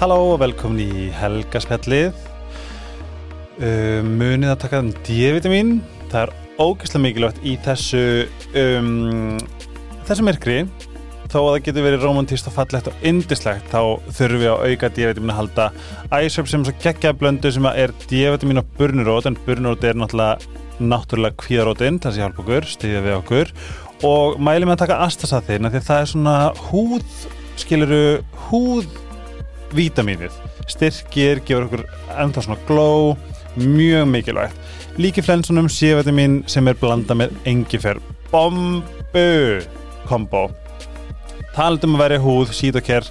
Halló og velkomin í Helgaspjallið. Um, Munið að taka D-vitamin Það er ógeðslega mikilvægt í þessu um, þessu myrkri. Þó að það getur verið romantíst og fallegt og indislegt þá þurfum við að auka D-vitamin að halda æsöp sem svo geggja blöndu sem er D-vitamin og burnurót en burnurót er náttúrulega náttúrulega kvíðarótin, það sé hjálp okkur, stiðja við okkur. Og mælum við að taka astasathina því að það er svona húð skiluru húð vítamínið, styrkir gefur okkur ennþá svona glow mjög mikilvægt. Líki flensunum C-vitamin sem er blanda með engifer bombu kombo. Talandum að vera húð, síðokker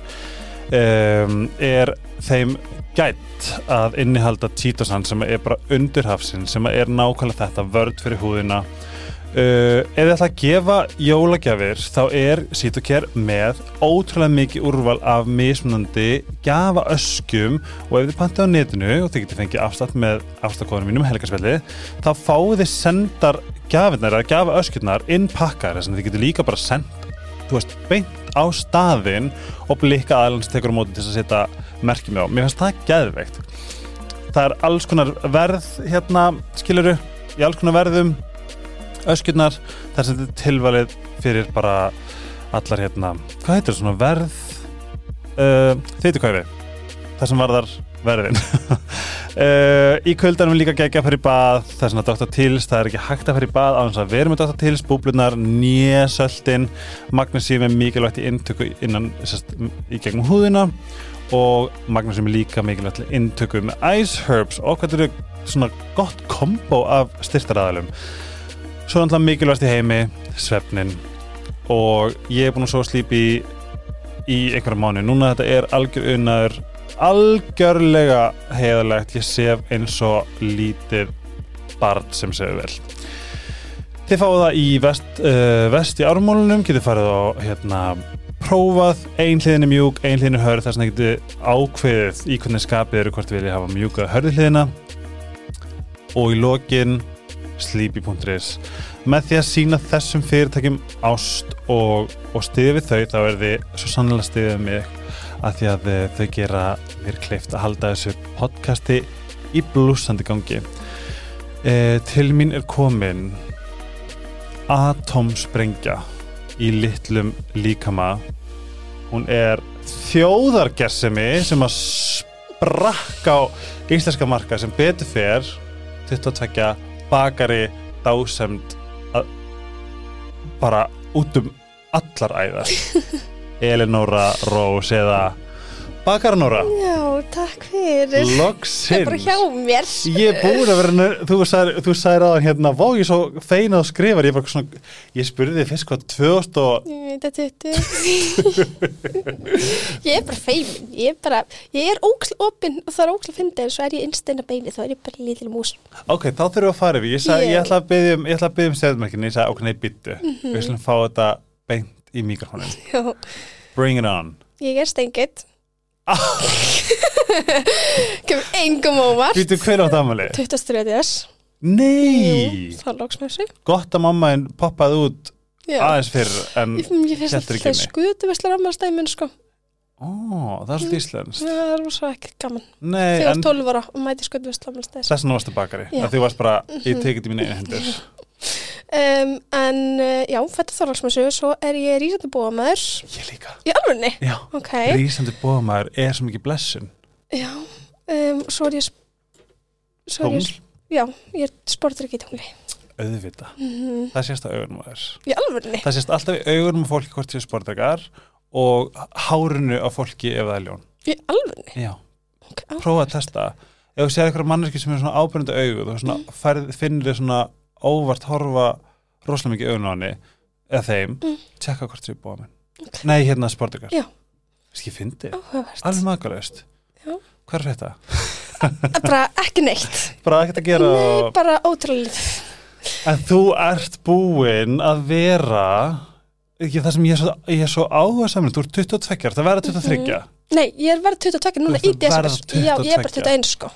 um, er þeim gætt að innihalda títosan sem er bara undirhafsin sem er nákvæmlega þetta vörd fyrir húðina Uh, ef þið ætla að gefa jólagjafir þá er Sitoker með ótrúlega mikið úrval af mismunandi gafa öskjum og ef þið pantið á netinu og þið getur fengið afstátt með afstáttkóðunum mínum helgarsvelli þá fáið þið sendar gafinnar eða gafa öskjurnar inn pakkar þess að þið getur líka bara sendt veist, beint á staðinn og blikka aðlans tekur á móti til að setja merkjum á. Mér finnst það geðveikt. Það er alls konar verð hérna, skiluru, í alls konar verðum öskjurnar þar sem þetta er tilvalið fyrir bara allar hérna, hvað heitir svona verð uh, þeitu hvað við það sem varðar verðin uh, í kvöldanum líka gegja að fara í bað það er svona Dr. Tills, það er ekki hægt að fara í bað á þess að við erum með Dr. Tills, búblunar nýjasöldin, magnusíum er mikilvægt í intöku innan sest, í gegnum húðina og magnusíum er líka mikilvægt í intöku með ice herbs og hvað eru svona gott kombo af styrtaræðalum Svo er alltaf mikilvægast í heimi, svefnin og ég er búin að svo slípi í, í einhverja mánu. Núna þetta er algjör unnaður, algjörlega heiðalegt. Ég sef eins og lítið barn sem sefur vel. Þið fáið það í vest, uh, vest í ármólunum, getið farið á hérna prófað, ein hliðin er mjúk, ein hliðin er hörð, þess vegna getið ákveðið í hvernig skapið eru hvort vilja hafa mjúka hörðu hliðina og í lokin sleepy.is með því að sína þessum fyrirtækjum ást og, og stiðið við þau þá er þið svo sannlega stiðið mig að því að þau gera mér kleift að halda þessu podcasti í blúsandi gangi. E, til mín er komin atomsprengja í litlum líkama. Hún er þjóðargersemi sem að sprakka á íslenska marka sem betur fer 22 bakari dásemd bara út um allar æðar. Elinóra Rós eða Bakarnóra Já, takk fyrir. Loksins Það er bara hjá mér. Ég er búin að vera, þú sagðir aðan hérna, vá ég er svo feina og skrifar ég, svona, ég spurði þið fyrst hvað 2000 og Ég veit að þetta Ég er bara feimin Ég er bara, ég er óksl opinn og það er óksl að finna en svo er ég innsteina beini þá er ég bara lítil mús. Ok, þá þurfum við að fara við Ég, sag, Já. ég ætla að byggja um, ég ætla að byggja um stefnmerkinu, ég sagði ok, nei, byttu Mhm. Við slum fá þetta beint í mikrofónin Já, Bring it on. Ég er stengið Kemur engum óvart. Býtu hver átt amali? 23. Nei, Það lóks með sig gott að mamma en poppaði út Já, aðeins fyrr en ég, ég finnst að ekki það mig. skutu visslar ammálstæmin sko. Ó, það er svolítið íslenskt. Það er svo ekki gaman. Nei, Þegar en var 12 ára og mæti skutu visslar ammálstæmi þess vegna varstu bakari Já. að þú varst bara, ég tekið þetta í mínu einu hendur um, En uh, já, þetta þorlagsmessu Svo er ég rísandi búamæður Ég líka. Í alvörni? Já, Ok, rísandi bóðamæður er svo mikið blessun. Já um, Svo er ég Svo er ég, já, ég er sportur ekki í tungli. Auðvita mm Það sést á augunum þér. Í alvörni? Það sést alltaf í augunum fólki hvort séu sportrekar og hárinu á fólki ef það er ljón. Í alvörni? Já, Ok, á. prófa að testa. Ef þú séð eitthvað manneski sem er svona ábyrjandi augu þú Mm. finnir þið svona óvart horfa rosalega mikið í augun á henni eða þeim, Mm. tjekka hvort séu bóðamenn Ok. Nei, hérna sportrekar Já. Skið fyndi, Áhugavert alveg makalöst. Hvað er þetta? Bara ekki neitt Bara ekkert að gera Nei, og... bara ótrúlega. En þú ert búinn að vera ekki það sem ég er svo, ég er svo áhuga saman þú ert 22, það verða 23 Mhm. Nei, ég er verið 22 núna Þú í ert desember Já, ég er bara 22. 21 sko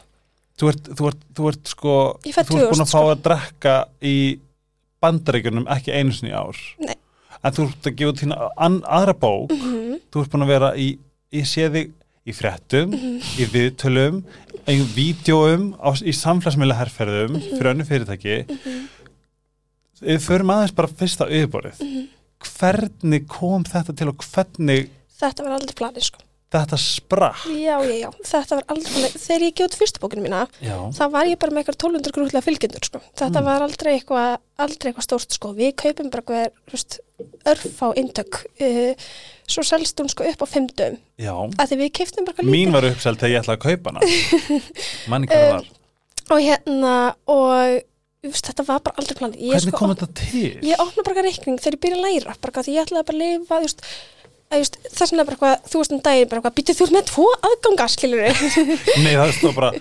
þú, ert, þú, ert, þú ert sko Ég fædd þú ert búinn 2000, að fá sko. að drekka í bandaríkjunum ekki einu sinni ár Nei. en þú ert að gefa þína aðra bók Mhm. þú ert búinn að vera í ég sé þig í fréttum, Mhm. í viðtölum í vídjóum á, í samfélagsmiðla herrferðum Mhm. fyrir önnu fyrirtæki við förum aðeins bara fyrst á yfirborðið Mhm. hvernig kom þetta til og hvernig Þetta var aldrei planið sko. Þetta sprakk Já, já, já, þetta var aldrei. Þegar ég gjóð fyrstu bókinu mína, Já, þá var ég bara með eitthvað 1200 grúðlega fylgjendur sko. Þetta Mm. var aldrei eitthvað, aldrei eitthvað stórt sko. Við kaupum bara eitthvað, örf á intök. Uh, svo selst hún sko upp á fimmdum. já Að því við keiptum bara eitthvað Mín var uppselt þegar ég ætlaði að kaupa hana Manni hvað það Um, var Og hérna, og veist, þetta var bara aldrei planið. Hvernig sko, kom þetta til? Ég opna bara reikning þegar ég byrja að læra, bara því ég ætlaði bara að lifa, þú just, þess vegna bara eitthvað, þú veist um daginn, bara eitthvað, býttu þú með tvo aðganga, skilur Nei, það stóð bara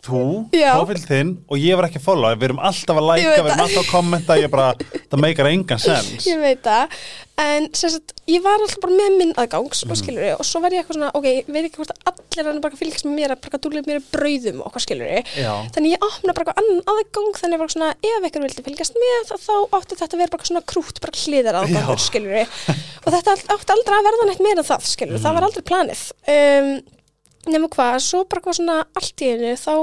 Þú, profil þinn og ég var ekki að followa. Við erum alltaf að Ég læka, við erum alltaf að kommenta Ég bara, það meikar engan sens. Ég veit það, en sagt, ég var alltaf bara með minn aðgangs og skilur og svo var ég eitthvað svona, ok, ég veit ekki hvort að allir hann bara fylgjast með mér að bara dúlega mér í brauðum og hvað skilur Já, þannig ég opna bara eitthvað annan aðgang þannig bara svona, ef ykkur vildi fylgjast með þá átti þetta að vera bara svona krút bara hliðar aðgangur, skilur og þetta átti aldrei að verða neitt meira það, skilur það um, nema hvað, svo bara hvað svona allt í einu þá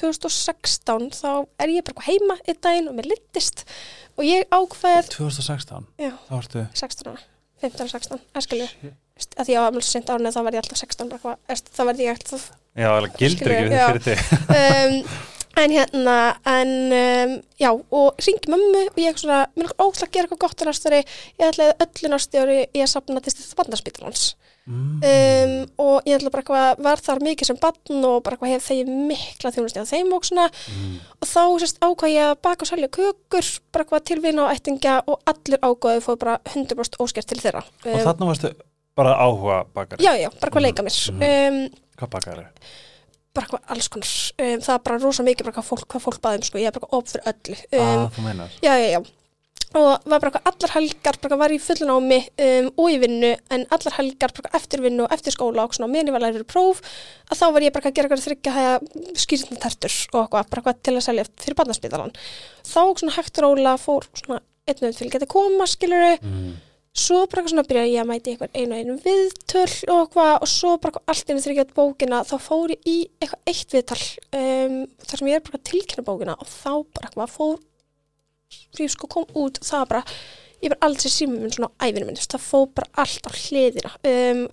2016 þá er ég bara heima einn daginn og mér littist og ég ákveð 2016 Já. Varstu 16 ára, 15 og 16, eskilju að því að ég var alveg sent árið þá verði ég alltaf 16 bara veist, þá verði ég alltaf Já, það gildir ekki við já. fyrir þig. Um, en hérna en um, já, og ringi mömmu og ég svona, mér er óslega að gera eitthvað gott á næstari, ég ætlaði öllu næstari í að sapna til þetta bandarspítalans mm. um, og ég ætla bara eitthvað var þar mikið sem bann og bara eitthvað hef þegið mikla þjónusti á þeim og svona. Mm. og þá sérst ákvað ég að baka og selja kökur bara eitthvað til vina og ættingja og allir ákvaðu fóð bara 100% óskert til þeirra. Og um, þarna varstu bara áhuga bakari? Já, já, bara hvað leika mér. Um, Hvað bakari? bara hvað alls konar. Um, það er bara rosa mikið bara hvað fólk, hvað fólk baðum sko. ég er bara fyrir öllu. Um, ah, meinar. Já, já, já og var bara allar helgar bara var í fullun ámi um, og í vinnu en allar helgar eftir vinnu og eftir skóla og meðan ég var læri fyrir próf að þá var ég bara að gera þryggja hæða skýrðin tertur og eitthvað bara til að selja fyrir barnaspítalan þá svona hægt róla fór svona einn og einn til geta koma skiluru mm. svo bara svona byrjaði ég að mæti eitthvað einu og einu viðtöl og eitthvað og svo bara allt einu gett bókina þá fór ég í eitthvað eitt viðtal um, þar sem ég er bara tilkynna bókina og þá bara eitthvað fór ég sko kom út það var bara ég bara aldrei símum minn svona á æfinu minn það fór bara allt á hliðina. Um,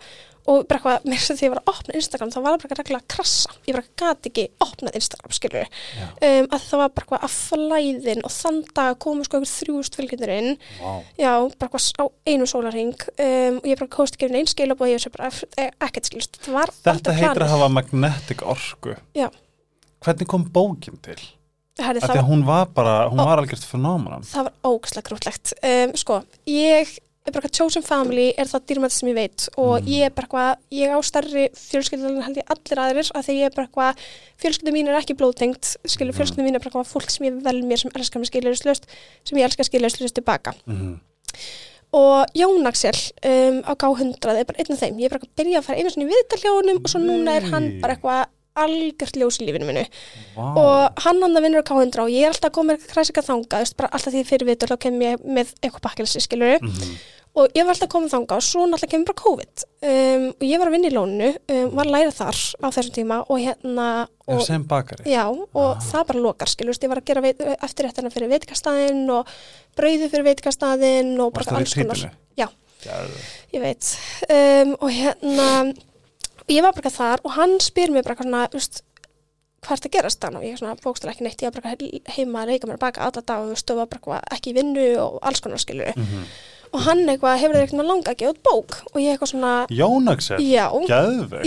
og bara eitthvað þess að því ég var að opna Instagram þá var það bara eitthvað reglulega að krassa. Ég bara gati ekki opnað Instagram skilur um, að það var bara eitthvað að flæðin og þann dag komu sko ykkur þrjúst fylgjendurinn vá. Já, bara hvað á einu sólarring um, og ég bara kosti ekki einn skilab og ég sé bara ef- e- ekkert var Þetta heitir að planið. hafa magnetic orku. Já. Hvernig kom bókin til? Herri, það, hún var bara, hún Ó. var algjört fenómenan það var ógæslega grútlegt. Um, sko, ég er bara hvað chosen family er það dýrmætt sem ég veit og Mm. ég er bara hvað, ég á stærri fjölskyldun held ég allir aðrir að því ég er bara hvað, fjölskyldun mín er ekki blóðtengt, skilur Mm. fjölskyldun mín er bara hvað fólk sem ég vel mér sem elskar mig skilurslust, sem ég elskar skilurslust tilbaka. mm. og Jón Axel um, á G100 er bara einn af þeim ég er bara að byrja að fara einu sinni í viðtal hjá honum og svo núna er hann bara eitthvað algjört ljós í lífinu minu Vá og hann hann að vinnur á K100 og ég er alltaf að koma með kræsika þanga, alltaf því fyrir viðtal þá kem ég með eitthvað pakkelsi, skilur mm. og ég var alltaf að koma þanga og svo náttúrulega kemur bara COVID um, og ég var að vinna í lónu um, var að læra þar á þessum tíma og hérna og, sem bakari Já, og Ah. það bara lokar, skilur, ég var að gera veit, eftirréttina fyrir veitikastæðin og brauðu fyrir veitikastæðin og bara alls konar. Já. Ég veit. Um, og hérna, ég var bara eitthvað þar og hann spyr mér bara svona, veist, hvað er þetta að gerast þannig? Og ég er svona bókstæla ekki neitt, ég var bara heima að reyka mér baka alla dag og var bara ekki í vinnu og alls konar skilur. Mhm. Og hann eitthvað hefur eitthvað langa að gefa út bók og ég eitthvað svona, Jón Axel,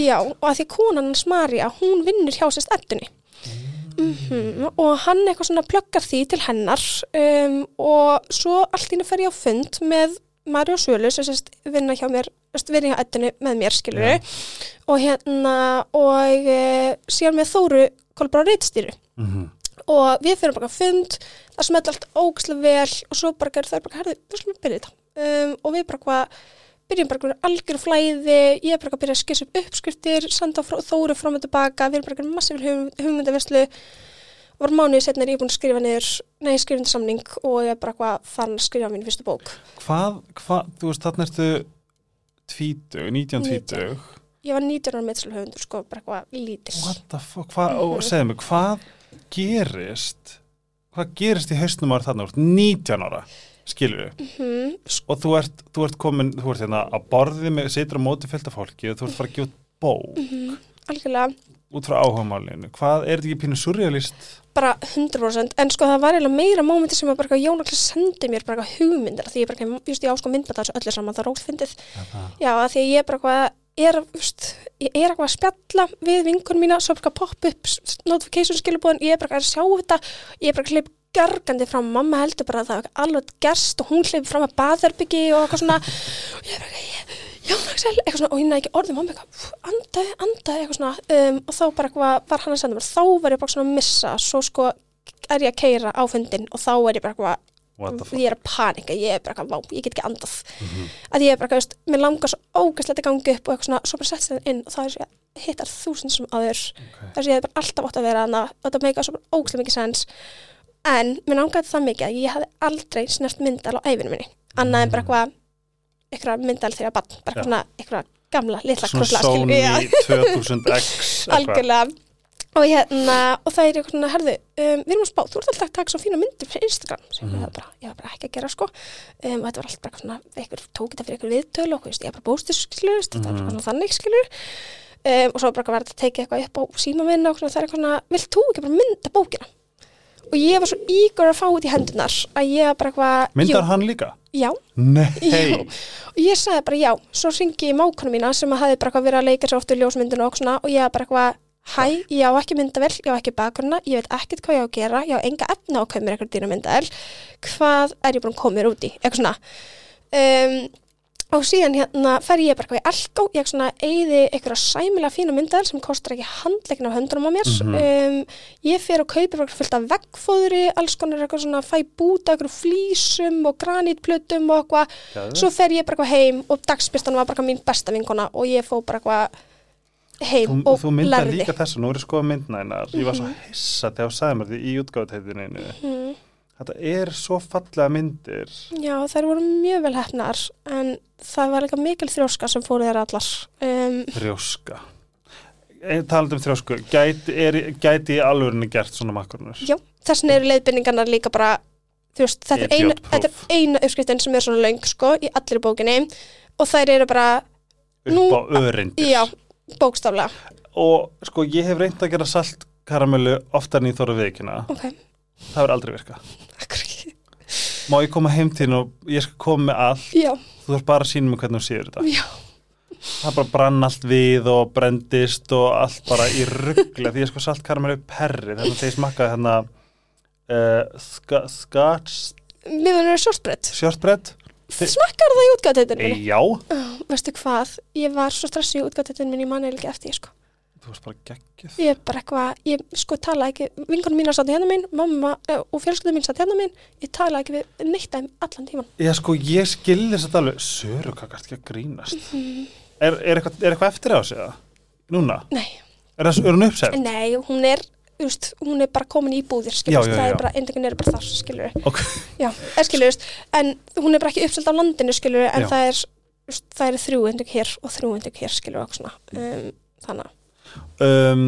já, og að því konan hans Marja, hún vinnur hjá sérst eddunni. Mm og hann eitthvað svona pluggar því til hennar um, og svo allt ína fer ég á fund með Marja og Sölu sem sérst vinna hjá mér vinna hjá eddunni með mér skilur Já. og hérna og e, síðan með Þóru Kolbrá Reitstýru Mhm. og við fyrir bara fund það smelt allt ógislega vel og svo bara gerði það bara, herði, við skulum byrja þetta um, og við bara hvað byrjum bara algjör flæði ég er bara að byrja að skissa upp uppskriftir senda frá, Þóru fram og tilbaka við erum bara einhverju massífil hugm, hugmyndavislu var mánuði setna er ég búin að skrifa niður nei, skrifa niður samning og ég er bara hvað fann að skrifa mín fyrstu bók. Hvað, hvað, þú veist, þarna ertu tvítug, 19 tvítug. Ég var 19 ára meðslahöfundur sko, bara eitthvað lítil. What the fuck, hvað, og Mhm. segðu mig, hvað gerist hvað gerist í hausnum ára þarna, þú ert 19 ára skilur við, Mhm, og þú ert, þú ert komin, þú ert hérna að borði með, situr á móti fylgta fólki og þú ert að fara að út bók. Mhm, algjörlega út frá áhugamálinu, hvað, er þetta ekki pínu surrealist? bara 100% en sko það var eiginlega meira mómenti sem að Jón Akli sendi mér bara hugmyndir því ég bara just ég á sko myndbæta þessu öllu saman það er róst fyndið já að því ég bara eitthvað er, just, ég er eitthvað að spjalla við vinkunum mína, svo bara pop up s- notification skilubóðin, ég er bara að sjá þetta ég er bara að hleyp gargandi fram mamma heldur bara að það er alveg gerst og hún hleyp fram að baðherbyggi og eitthvað svona. Og ég er bara ég- Jón Axel, eitthvað svona, og ég næði ekki orðið mamma eitthvað, andaði, andaði, eitthvað svona um, og þá bara eitthvað var hann að senda mér. Þá var ég bara svona að missa, svo sko er ég að keira á fundin og þá er ég bara eitthvað ég er að panika, ég er bara eitthvað, vá, ég get ekki andað. Að ég er bara eitthvað, veist, mér langar svo ógæslega að ganga upp og eitthvað svona, svo bara sett það inn og það er ég hittar þúsund sem aður Okay. þess að ég hef bara alltaf átt að vera hana og þetta meika svo bara ógæslega mikið sens en mér langaði það mikið að ég hafði aldrei snert myndal á æfinu minni. Annað en bara eitthvað eitthvað myndal þegar barn, bara svona eitthvað gamla, litla Sony skilur, 2000X eitthvað. algjörlega. Og hérna, og það er eitthvað svona, herðu um, við erum að spá, þú ert alltaf að taka svo fína myndir fyrir Instagram, sem Mhm. ég, var bara, ég var bara ekki að gera sko, um, og þetta var alltaf bara svona eitthvað, tók þetta fyrir eitthvað viðtölu og ég bara bóstur skilur, þetta var Mhm. bara svona þannig skilur um, og svo bara var þetta að teka eitthvað upp á síma minna og það er eitthvað svona, vilt þú ekki bara mynda bókina og ég var svo ígur að fá út í hendunar að ég bara eitthvað Myndar jú, hann líka? já, Já, og ég sagði bara já, svo ringi ég mákonu mína sem að hafi bara eitthvað verið að leika sér oft við ljósmyndinu og svona og ég bara eitthvað, hæ, ég á ekki myndavel, ég á ekki bakgrunna, ég veit ekkert hvað ég á að gera, ég á enga efna á að koma mér eitthvað dýra myndavel, hvað er ég búin að koma mér út í, eitthvað svona. Um, og síðan hérna fer ég bara eitthvað í elgó, ég svona eigði eitthvað sæmilega fína myndavel sem kostar ekki handleikin af höndunum á mér. Mhm. um, ég fer og kaupi bara fullt af veggfóðri, alls konar eitthvað svona fæ búta eitthvað flísum og granítplötum og eitthvað svo fer ég bara eitthvað heim og dagsbyrstan var bara eitthvað mín besta vinkona og ég fó bara eitthvað heim Þú, og þú myndar lærði líka þessu, nú er ég skoða myndnænar ég var svo Mhm. hissa þegar þú sagði mér því í útgáðuteitinu mm, þetta er svo fallega myndir. Já þær voru mjög vel hefnar en það var líka mikil þrjóska sem fóru þær allar. Um, þrjóska. Eh, talandi um þrjósku, gæti, er, gæti í alvörinni gert svona makronur? Já, þessin eru leiðbynningarnar líka bara þú veist, þetta er, eina, þetta er eina uppskriftin sem er svona löng sko í allir bókinni. Og þær eru bara, upp á örindir. Já, bókstaflega. Og sko ég hef reynd að gera salt karamellu oftar en ég þóra veikina ok, það verður aldrei virka. Má ég koma heim til þín og ég skal koma með allt? Já, þú þarf bara að sína mig hvernig þú séur þetta. Já, það bara brann allt við og brendist og allt bara í ruggla því ég sko salt karamellu perri. Þannig að ég smakkaði hérna uh, ska, skats við verðum að shortbread. Shortbread? Þi- smakkar það í útgáðteitinu e, já, veistu hvað, ég var svo stressuð í útgáttinu minn, ég manna ekki eftir því, sko. Þú varst bara geggjuð Ég er bara eitthvað, ég sko tala ekki, vingunum mín satt hérna minn, mamma eh, og fjölskyldum mín satt hérna minn, ég tala ekki við neitt þeim allan tíman. Já, sko, ég skilði þess að alveg Söru, gæst ekki að grínast Mhm. er, er, eitthvað, er eitthvað eftir á sig það? Núna? Nei, Er, það, hún uppsett? nei, hún er, veist, hún er bara komin í búðir, Já, skilur, já, það já. er bara, eindegin er bara þar, skilur, Ok, já, skilur, en hún er bara ekki uppselt á landinu, skilur, en Já. það er, veist, það er þrjú endug hér og þrjú endug hér, skilur, og svona, um, þannig að, um,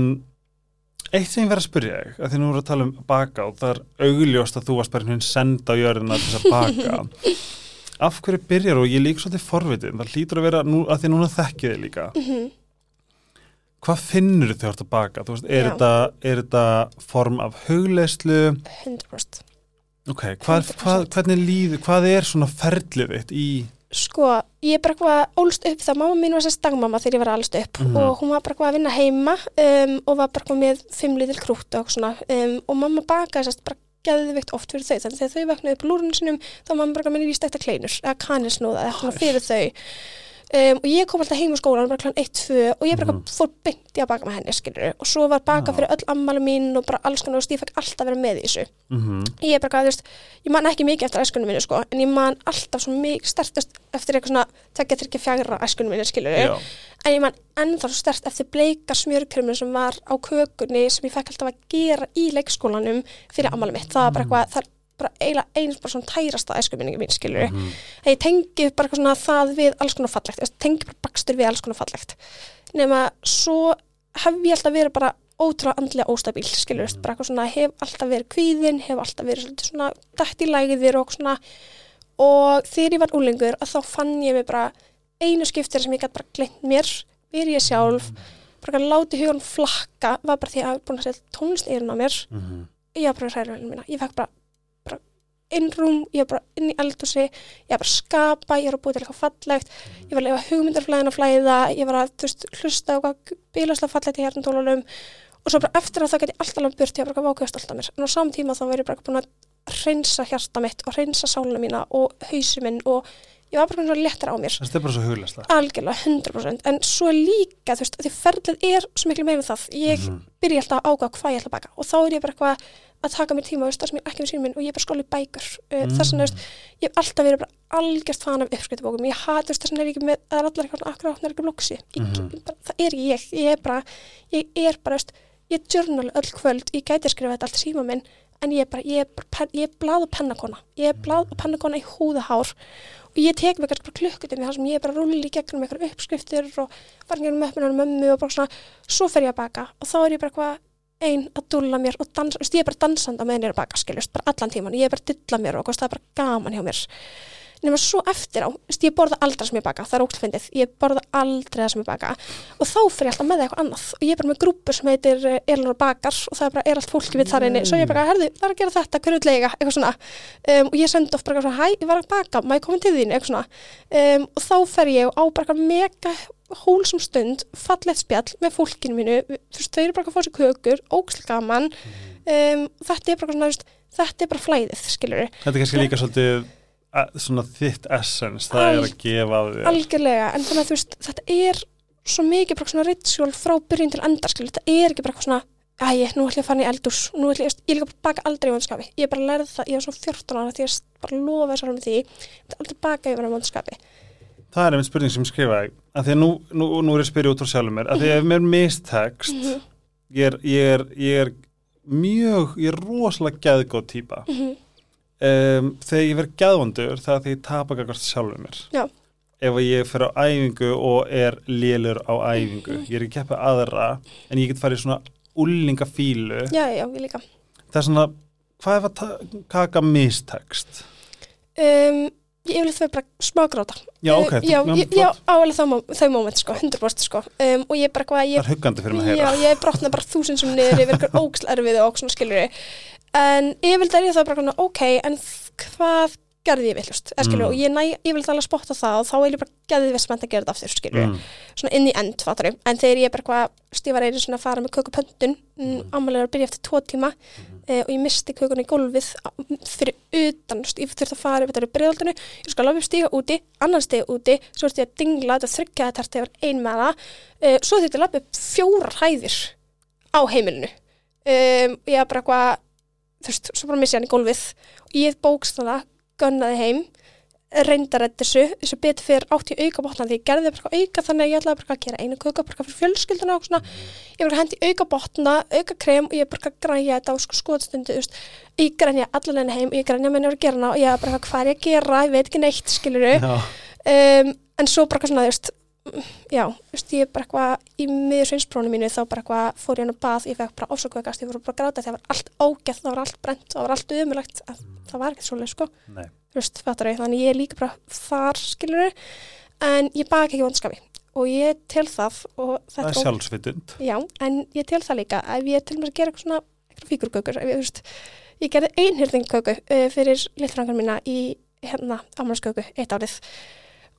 Eitt sem ég verið að spyrja þig að því nú voru að tala um baka og það er augljóst að þú varst bara hún senda á jörðina til þess að baka Af hverju byrjar og ég líka svolítið forvitið það hlýtur að vera, nú, að því núna þekkið þið líka mhm, Hvað finnur þið ert að baka? Þú veist, er, þetta, er þetta form af hugleyslu? 100%. Ok, hvað, 100%. hvað, líður, hvað er svona ferlið þitt í Sko, ég er bara eitthvað ólst upp það mamma mín var sérst dagmamma þegar ég var allst upp Mhm. og hún var bara eitthvað að vinna heima um, og var bara eitthvað með fimm lítil krútt og svona um, og mamma bakaði sérst bara geðvikt oft fyrir þau þannig þegar þau vaknaði upp lúrinu sinum þá mamma bara minni vístekta kleinur eða kanilsnúða eða fyrir þau um, og ég kom alltaf heim á skólan bara klann 1-2 og ég bara Mhm. eitthvað fór í að baka með henni skilur og svo var baka fyrir öll ammali mín og bara alls konar og ég fekk alltaf vera með í þessu. Mm ég er bara þú veist, ég man ekki mikið eftir æskunum minni, sko, en ég man alltaf svo mikið stertast eftir eitthvað svona tekja þryggja fjagra æskunum minni, skilur Já, en ég man ennþá svo stert eftir bleika smjörkruminu sem var á kökunni sem ég fekk alltaf að gera í leikskólanum fyrir ammali mitt, það var bara eitthvað það bara eiginlega eins bara svona tærasta æskuminningi mín, skilur Mhm. að ég tengi bara eitthvað svona það við alls konar fallegt, ég tengi bara bakstur við alls konar fallegt nema svo hef ég alltaf verið bara ótrúlega andlega óstabíl, skilur Mhm. bara eitthvað svona, hef alltaf verið kvíðin hef alltaf verið svona dætt í lægðir og svona og þegar ég var úlingur að þá fann ég mig bara einu skiptir sem ég gæti bara gleymt mér verið ég sjálf, bara að láti hugan flakka, var bara því að ég hafði búin að setja tónlist í eyrun á mér Mhm. ég var bara hræra velum mína, ég fekk bara, bara innrúm, ég var bara inn í eldhúsi ég var bara að skapa, ég var að búið til eitthvað fallegt ég var að lefa hugmyndarflæðin að flæða ég var að veist, hlusta á hvað bílaslega fallegt í hérnatólunum og svo bara eftir að það gæti alltaf langt burt, ég var bara að vákast alltaf mér. En á saman tíma þá var ég bara búin að hreinsa hjarta mitt og hreinsa sáluna mína og hausi minn og ég var bara svona léttar á mér. Þetta er bara svo huglæsla algjörlega 100% en svo líka þú veist, því ferlið er svo miklu meira en það. Ég Mhm. byrja alltaf að ákvæða hvað ég ætla að baka. Og þá er ég bara eitthvað að taka mér tíma veist, það sem ég er ekki við sínum minn og ég er bara skóla í bækur. Mm. þess vegna, veist, ég hef alltaf verið bara algjört fan af uppskriftubókum, ég hat þess vegna er ég ekki með, það er allar eitthvað akkur átnar ekki blogsi ég, Mhm. það er ekki ég, ég er bara ég er bara, veist, ég journal öll kvöld. Ég gæti að skrifa þetta allt síma minn en ég er bara, ég er, bara, ég er blað og pennakona. Ég er blað og pennakona í húðahár. Og ég tek mig kannski bara klukkutími þar sem ég er bara rulli í gegnum einhver uppskriftir og farin gegnum möppunar mömmu og bara svona, svo fer ég að baka. Og þá er ég bara eitthvað ein að dúlla mér og dansa, ég er bara dansandi á meðan ég er að baka, skiljast, bara allan tíman ég er bara að dilla mér og það er bara gaman hjá mér nema svo eftir á, veist, ég borða aldrei sem ég baka, það er óklfindið ég borða aldrei sem ég baka. Og þá fer ég alltaf með það eitthvað annað. Og ég er bara með grúpu sem heitir eh, Elinor Bakar og það er bara, er allt fólki við þar inni. Svo ég bara, herðu, það er að gera þetta, hverju lega eitthvað svona, um, og ég sendi oft bara hæ, ég var að baka, má ég koma til þín? Eitthvað svona, um, og þá fer ég á bara mega hólsum stund fallegt spjall með fólkinu mínu. Þau eru bara að fá sér kökur, óksl gaman. Um, þetta er bara svona, þetta er bara flæðið, skilur Þetta er kannski líka svolítið svona þitt essence, það er að gefa af þér. algjörlega, en þannig að þú veist þetta er svo mikið bara svona ritual frá byrjun til endar, skilur, þetta er ekki bara eitthvað svona æ, nú ætlum ég að fara í eldús nú ætlum ég, ég líka bara að baka aldrei í vondskapi. Ég er bara að læra það, ég er svo 14 ára því ég bara lofa þessar með því, ég ætla aldrei að baka yfir á vondskapi. Það er einmitt spurning sem ég skrifaði að því að nú, nú, nú er ég að spyrja út frá sjálfum mér að því að ef mér mistekst Mhm. ég, er, ég, er, ég er mjög, ég er rosalega geðgóð típa Mhm. Um, þegar ég verð geðvondur það er því ég tapa gagvart sjálfum mér. Já. ef ég fer á æfingu og er lélur á æfingu Mhm. ég er ekki keppið aðra en ég get farið svona úlingafílu já, já, ég líka. Það er svona, hvað er að kaka mistekst? um, ég yfirleitt þau bara smágráta Já, ok, já, já, ég, já, álega þau, mó- þau moment sko, 100% sko. Um, og ég bara hvað, það ég er huggandi fyrir mig að Já, heyra. ég brotna bara þúsund sem niður yfir ykkur ógsl erfið og svona skilur en vildi að ég það bara svona, ok, en hvað gerði ég villust, eða skilur Mm. og ég, næ, vildi alveg spotta það og þá er ég bara gerði þess að gera þetta aftur, skilur mm. svona inn í end, fattar ég, en þegar ég bara hvað stífar einu svona að fara með kökupöndun mm. ámælega að byrja eftir tvo tíma eh, og ég misti kökuna í gólfið fyrir utan, þú veist, ég þurfti að fara þetta er breiðaldinu, ég skal alveg stíga úti annan stíga úti, svo þurfti ég að dingla þetta þryggja þetta þarf ein með það. Eh, svo þurfti ég að þú veist, svo bara missi ég hann í gólfið og ég bókst það, gunnaði heim reyndar þetta þessu, þessu betur fyrir átt í auka botna því ég gerði bara eitthvað auka þannig að ég ætlaði bara að gera einu köka bara fyrir fjölskylduna og svona. Ég var að hendi auka botna, auka krem og ég bara að græja þetta á sko skoðstundu ég grænja allavegna heim, ég grænja menn að gera hana og ég bara hvað er ég að gera, ég veit ekki neitt skiluru, Já, um, en svo bara svona, þú veist já, þú veist, ég bara eitthvað í miður sveinsprónu mínu þá bara eitthvað fór ég hann að bað, ég fekk bara ásökvegast ég fór bara að gráta, það var allt ógætt, það var allt brent það var allt umulagt, það var ekkert svoleið sko. Þú veist, fattar ég, þannig ég er líka bara þar, skilur en ég baka ekki vonskapi og ég tel það og þetta er sjálfsvitund. Já, en ég tel það líka ef ég til mér að gera eitthvað svona eitthvað fíkurkökur, þú veist ég gerði einhyrðingköku uh, fyrir litrangar mína í hérna ámælsköku eitt árið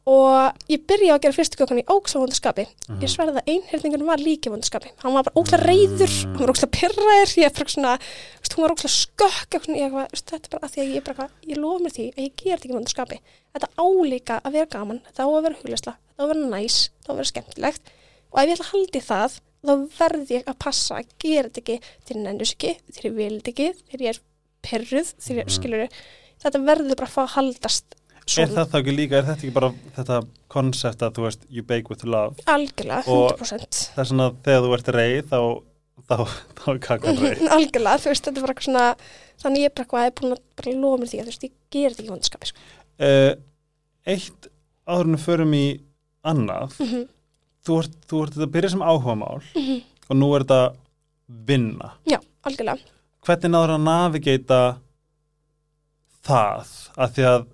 og ég byrja að gera fyrstu kökun í óksavondaskapi Mhm. ég sverði að einhyrningun var líki vondaskapi hann var bara ókslega reyður, hann var ókslega pyrraður ég er bara svona, veist, hún var ókslega skökk eitthvað, þetta er bara að því að ég bara, ég lofa mér því að ég ger þetta ekki vondaskapi þetta álíka að vera gaman þetta á að vera huglæsla, þetta á að vera næs þetta á að vera skemmtilegt. Og ef ég ætla að haldi það þá verð ég að passa að gera þetta ekki. Þegar ég nennus ekki, þegar ég vil ekki þegar ég er perruð, þegar ég Mhm. skilur þetta verður bara að fá að haldast Er það þá ekki líka, er þetta ekki bara þetta konsept að þú veist, you bake with love? Algjörlega, Og- 100% það er svona þegar þú ert reið þá þá, þá er kakan reyð. Algjörlega, þú veist, þetta er bara eitthvað svona þannig ég er bara eitthvað, ég er búin að bara lofa mér því að þú veist, ég ger þetta ekki í vondaskapi sko. uh, Eitt áður en við förum í annað mm þú ert, þú ert þetta að byrja sem áhugamál Mhm. og nú er þetta vinna. Já, algjörlega. Hvernig náður að navigata það? Að því að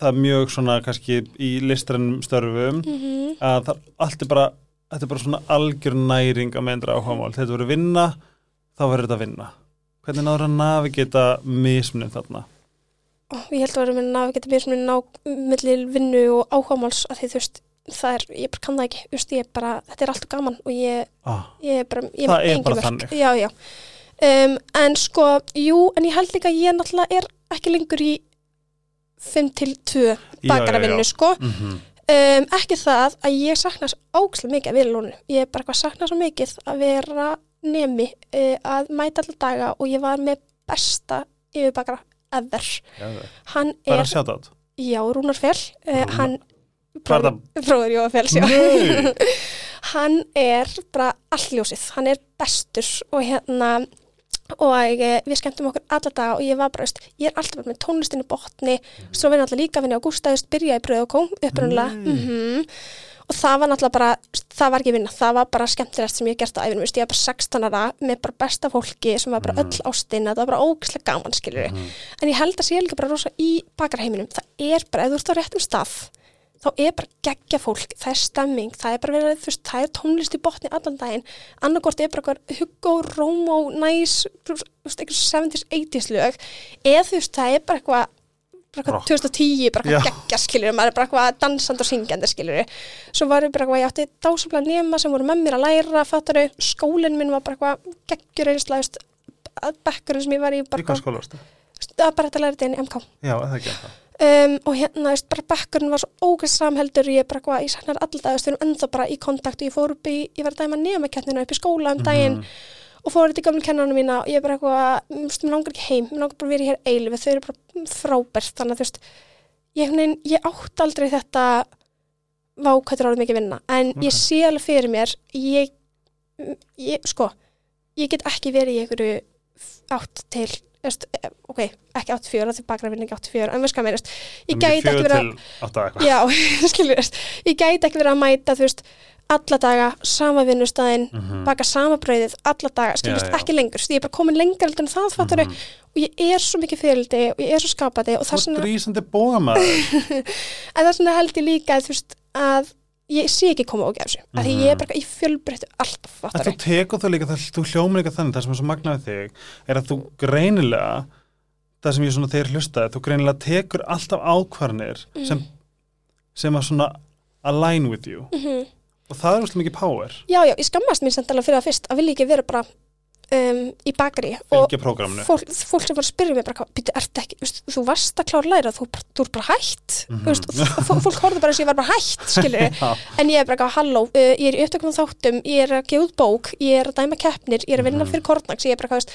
það er mjög svona kannski í listrannum störfum mm að það allt er bara þetta er bara svona algjör næring að meindra áhugamál. Þegar þú verður vinna þá verður þetta vinna. Hvernig náður að navigata mismunum þarna? Og ég held að með að svona ná millir vinnu og áhugamáls að því þú veist, það er, ég bara kann það ekki er bara, þetta er alltaf gaman og ég, ah, ég er bara, ég Það er bara verk. þannig. Já, já. Um, en sko, jú, en ég held líka að ég náttúrulega er ekki lengur í 5 til 2 já, bakaravinnu, já. sko. Mm -hmm. um, ekki það að ég sakna svo ógslega mikið að vera lónu ég bara eitthvað sakna svo mikið að vera nemi uh, að mæta allar daga og ég var með besta yfirbakara ever. Hann er, já, Rúnar Fjell. Uh, hann Hvað bróður Jóa Fjells, já. Nei! hann er bara allljósið, hann er bestur og hérna og e, við skemmtum okkur alla daga og ég var bara, veist, ég er alltaf bara með tónlistinu botni, svo vinn alltaf líka vinni á Gústa, veist, byrja í bröð og kom upprunalega Nei. mm og það var náttúrulega bara, það var ekki vinna það var bara skemmtilegast sem ég gert á æfinum veist, ég var bara 16 ára með bara besta fólki sem var bara Mhm. öll ástin, það var bara ógislega gaman skilur Mhm. en ég held að sé líka bara rosa í bakarheiminum, það er bara, ef þú ert á réttum stað þá er bara geggja fólk, það er stemming það er bara verið, þú veist, það er tónlist í botni allan daginn, annarkort er bara Nice þú veist, eitthvað 70s, 80s lög. Eða þú veist, það er bara eitthvað bara eitthvað Rock. 2010, bara eitthvað geggja skilur maður er bara eitthvað dansand og syngjandi skilur svo var ég bara eitthvað, ég átti dásamlega nema sem voru með mér að læra, fattaru skólinn minn var bara eitthvað geggjur að bekkurinn sem ég var í í bara, hvað að bara þetta þetta inn í MK já, eða ekki það um, og hérna, veist, bara bekkurinn var svo ógæst samheldur, ég bara eitthvað, ég saknar alltaf, við erum ennþá bara í kontakt og ég fór upp í, ég var að dæma nefnakennina upp í skóla um daginn Mhm. og fór þetta í gamlu kennarinn mína og ég bara eitthvað, þú veist, mér langar ekki heim, mér langar bara að vera hér eilif, þau eru bara frábært, þannig að þú veist, ég, ég átt aldrei þetta vá hvað þetta er orðið mikið vinna, en Ok. ég sé alveg fyrir mér, ég, ég, sko, ég get ekki verið í einhverju átt til, eh, ok, ekki átt fjöra, því bakra vinna ekki átt fjöra, en veist hvað meirist, ég gæti ekki verið að mæta, þú veist, alla daga, sama vinnustæðin, Mhm. baka sama brauðið, alla daga, skilur Já, já. ekki lengur, því ég er bara komin lengur en það, fattur Mhm. og ég er svo mikið fyrirldi og ég er svo skapandi og það er svona, en það er svona held ég líka, þú veist, að ég sé ekki koma ógæf þessu, af því ég er bara í fjölbreyttu alltaf, fattur þú tekur það líka, það, þú hljómar líka þannig það sem er svo magnaði þig, er að þú greinilega það sem ég svona þegar hlustaði, þú greinilega tekur alltaf ákvarnir Mhm. sem, sem að svona align with you. Mm og það er úrslega mikið power. Já, já, ég skammast mér samt alveg fyrir það fyrst að vilja ekki vera bara um, í bakari og fólk, fólk sem var að spyrja mig bara, ekki, veist, þú varst að klára læra, þú, þú ert bara hætt, Mhm. þú veist, og fó- fólk horfði bara og ég var bara Já. en ég er bara halló, uh, ég er í upptökum þáttum, ég er að gefa út bók, ég er að dæma keppnir, ég er að vinna Mhm. fyrir Kortnags, ég er bara veist,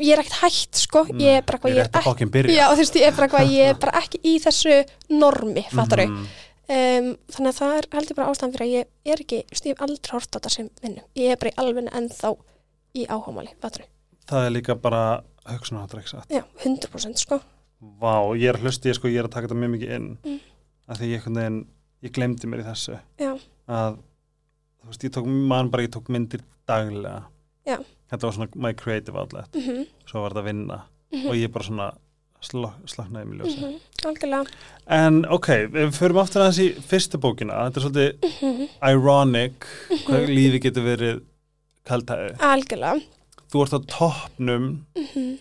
ég er ekkert hætt, sko, ég er bara ég er byrja já, veist, ég er bara ég er bara ekki í þessu normi, fattar Mhm. um, þannig að það er heldur bara ástæðan fyrir að ég er ekki, ég hef aldrei hort á þetta sem vinnu, ég er bara í alveg ennþá í áhámáli, fattar það er líka bara hugsunaháttur ekki satt? Já, 100% sko. Vá, ég er að hlusta, ég, sko, ég er að taka þetta mjög mikið inn. Mm. að því ég, veginn, ég glemdi mér í þessu. Já. að þú veist, ég tók, man bara, ég tók myndir daglega. Já. þetta var svona my creative outlet. Mm svo var þetta að vinna. -hmm. og ég bara svona slok, sloknaði mig ljósi -hmm. algjörlega. En ok, við förum aftur aðeins í fyrstu bókina, þetta er svolítið mm ironic hvað lífi getur verið kaldhæði algjörlega. Þú ert á toppnum. Mm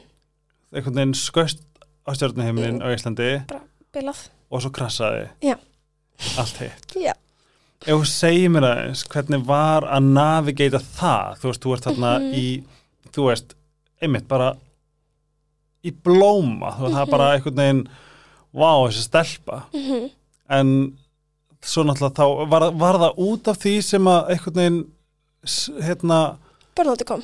einhvern veginn sköst á stjórnuheiminin á Íslandi. Bilað. Og svo krassaði. Já. allt hitt. Já. ef þú segir mér aðeins hvernig var að navigata það? Þú veist, þú ert þarna Mhm. í þú veist, einmitt bara í blóma. Þú veist, það er bara einhvern veginn vá, þessi stelpa. Mm -hmm. en svo náttúrulega þá var, var það út af því sem að einhvern veginn hérna, börnóti kom.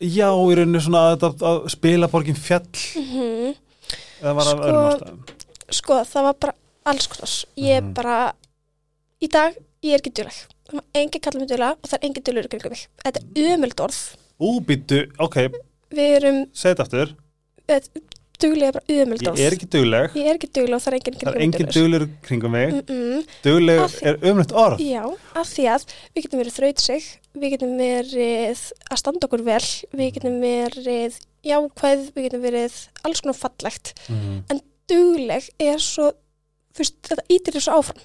já, í rauninu svona að, að, að spila borgin fjall. Mm eða var það Sko, öðrum ástæðum. sko það var bara alls konar. Ég er Mhm. bara í dag, ég er ekki djúleg það má enginn kalla mig duglega og það er enginn duglur í kringum mig. Þetta er ömöld orð. Ú, býttu, ok, við erum, segð aftur duglega er bara ömöld Ég er ekki dugleg. Ég er ekki duglega og það er enginn Það er kringum engin duglur kringum mig. Mm -mm. Dugleg því- er umrætt orð. Já, af því að við getum verið þrautsig, við getum verið að standa okkur vel, við getum verið jákvæð, við getum verið alls konar fallegt. Mhm. Dugleg er svo, veist, þetta ítir þessu áfram.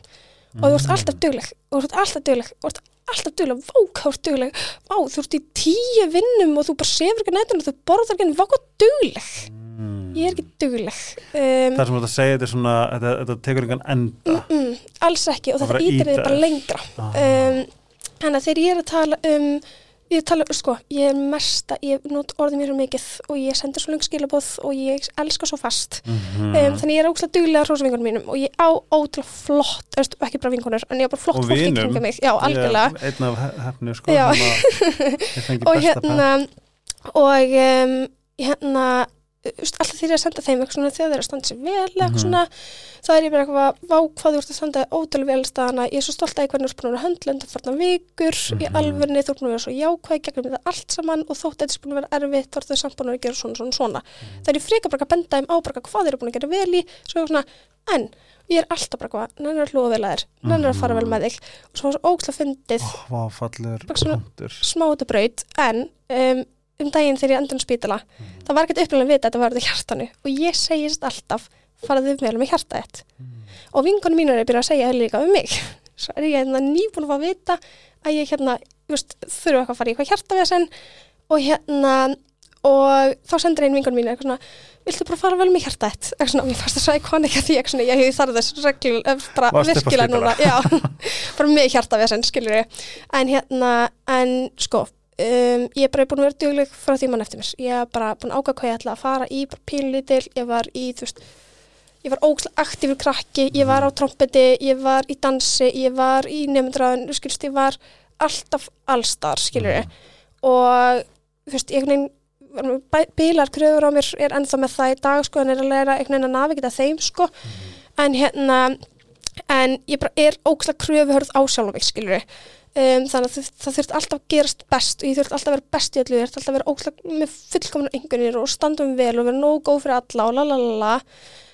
Og þú ert alltaf dugleg, og þú ert alltaf dugleg, og þú ert alltaf dugleg, vá, hvað þú ert dugleg, vá, þú ert í tíu vinnum og þú bara sefur ekki nættunum og þú borðar ekki, vá, hvað dugleg. Mm. Ég er ekki dugleg. Um, Það sem þú ert að segja þetta er svona Þetta, þetta tekur engan enda. Mm, mm, alls ekki og þetta ítir bara lengra. Ah. um, þannig að þegar ég er að tala um ég tala, sko, ég er mesta ég not orðið mér svo mikið og ég sendir svo lengt skilabóð og ég elska svo fast. Mhm. um, þannig ég er ógslag duglega hrósa vingunum mínum og ég á ótrúlega flott, veist, ekki bara vingunur en ég á bara flott Og fólk í kringum mig. Já, algjörlega. Ég Einn af he- hefnu sko og hérna og um, hérna alltaf þegar ég er að senda þeim eitthvað svona þegar þeir eru að standa sér vel Mhm. svona það er ég bara eitthvað, vá hvað þú ert að standa ótrúlega vel staðana, ég er svo stolt að hvernig þú ert búin að vera höndlönd að farna vikur í Mhm. alvörni, þú ert búin að vera svo jákvæð gegnum þetta allt saman og þótt að þetta er búin að vera erfitt þá ert þau samt búin að gera svona svona svona Mhm. það er ég freka bara að benda þeim á bara hvað þeir eru búin að gera vel í svona, en ég er alltaf bara hvað, nennir að hlúa vel að þér nennir að fara vel með þig og svo var svo ókslega fyndið punktur smá þetta braut en um, um daginn þegar ég endur á spítala það var ekkert upplega að vita að þetta var þetta hjartanu. Og ég segist alltaf faraðu vel með hjarta þitt. Og vinkonum mínur er byrjað að segja líka um mig. Svo er ég hérna nýbúin að vita að ég hérna just, þurfa eitthvað að fara í eitthvað hjartavesen. Og hérna og þá sendur einn vinkonum mínu eitthvað svona viltu bara fara vel með hjarta þitt? Eitthvað svona, mér fannst það svo ikon ekki að því eitthvað svona, ég hefði þarf þess regl, bara Varstu upp á virkilega núna já, bara með hjartavesen, skilur ég en hérna, en sko um, ég er bara búin að vera dugleg frá því mann eftir mér, ég er bara búin að ákvæða hvað ég ætla að fara í, bara pínlítil, ég var í þú veist, ég var ógslag aktífur krakki, ég var á trompeti ég var í dansi, ég var í nefndraðun, skilst, ég var alltaf allstar, skilur ég og þú veist, ég einhvern veginn bílar kröfur á mér er ennþá með það í dag sko, en er að læra einhvern veginn að navigita þeim sko, en hérna en ég bara er ógslag kröfuhörð á sjálf um, þannig að það, þurft alltaf að gerast best og ég þurft alltaf að vera best í öllu, ég þurft alltaf að vera ógslag með fullkomna yngunir og standum vel og vera nógu góð fyrir alla og lalalala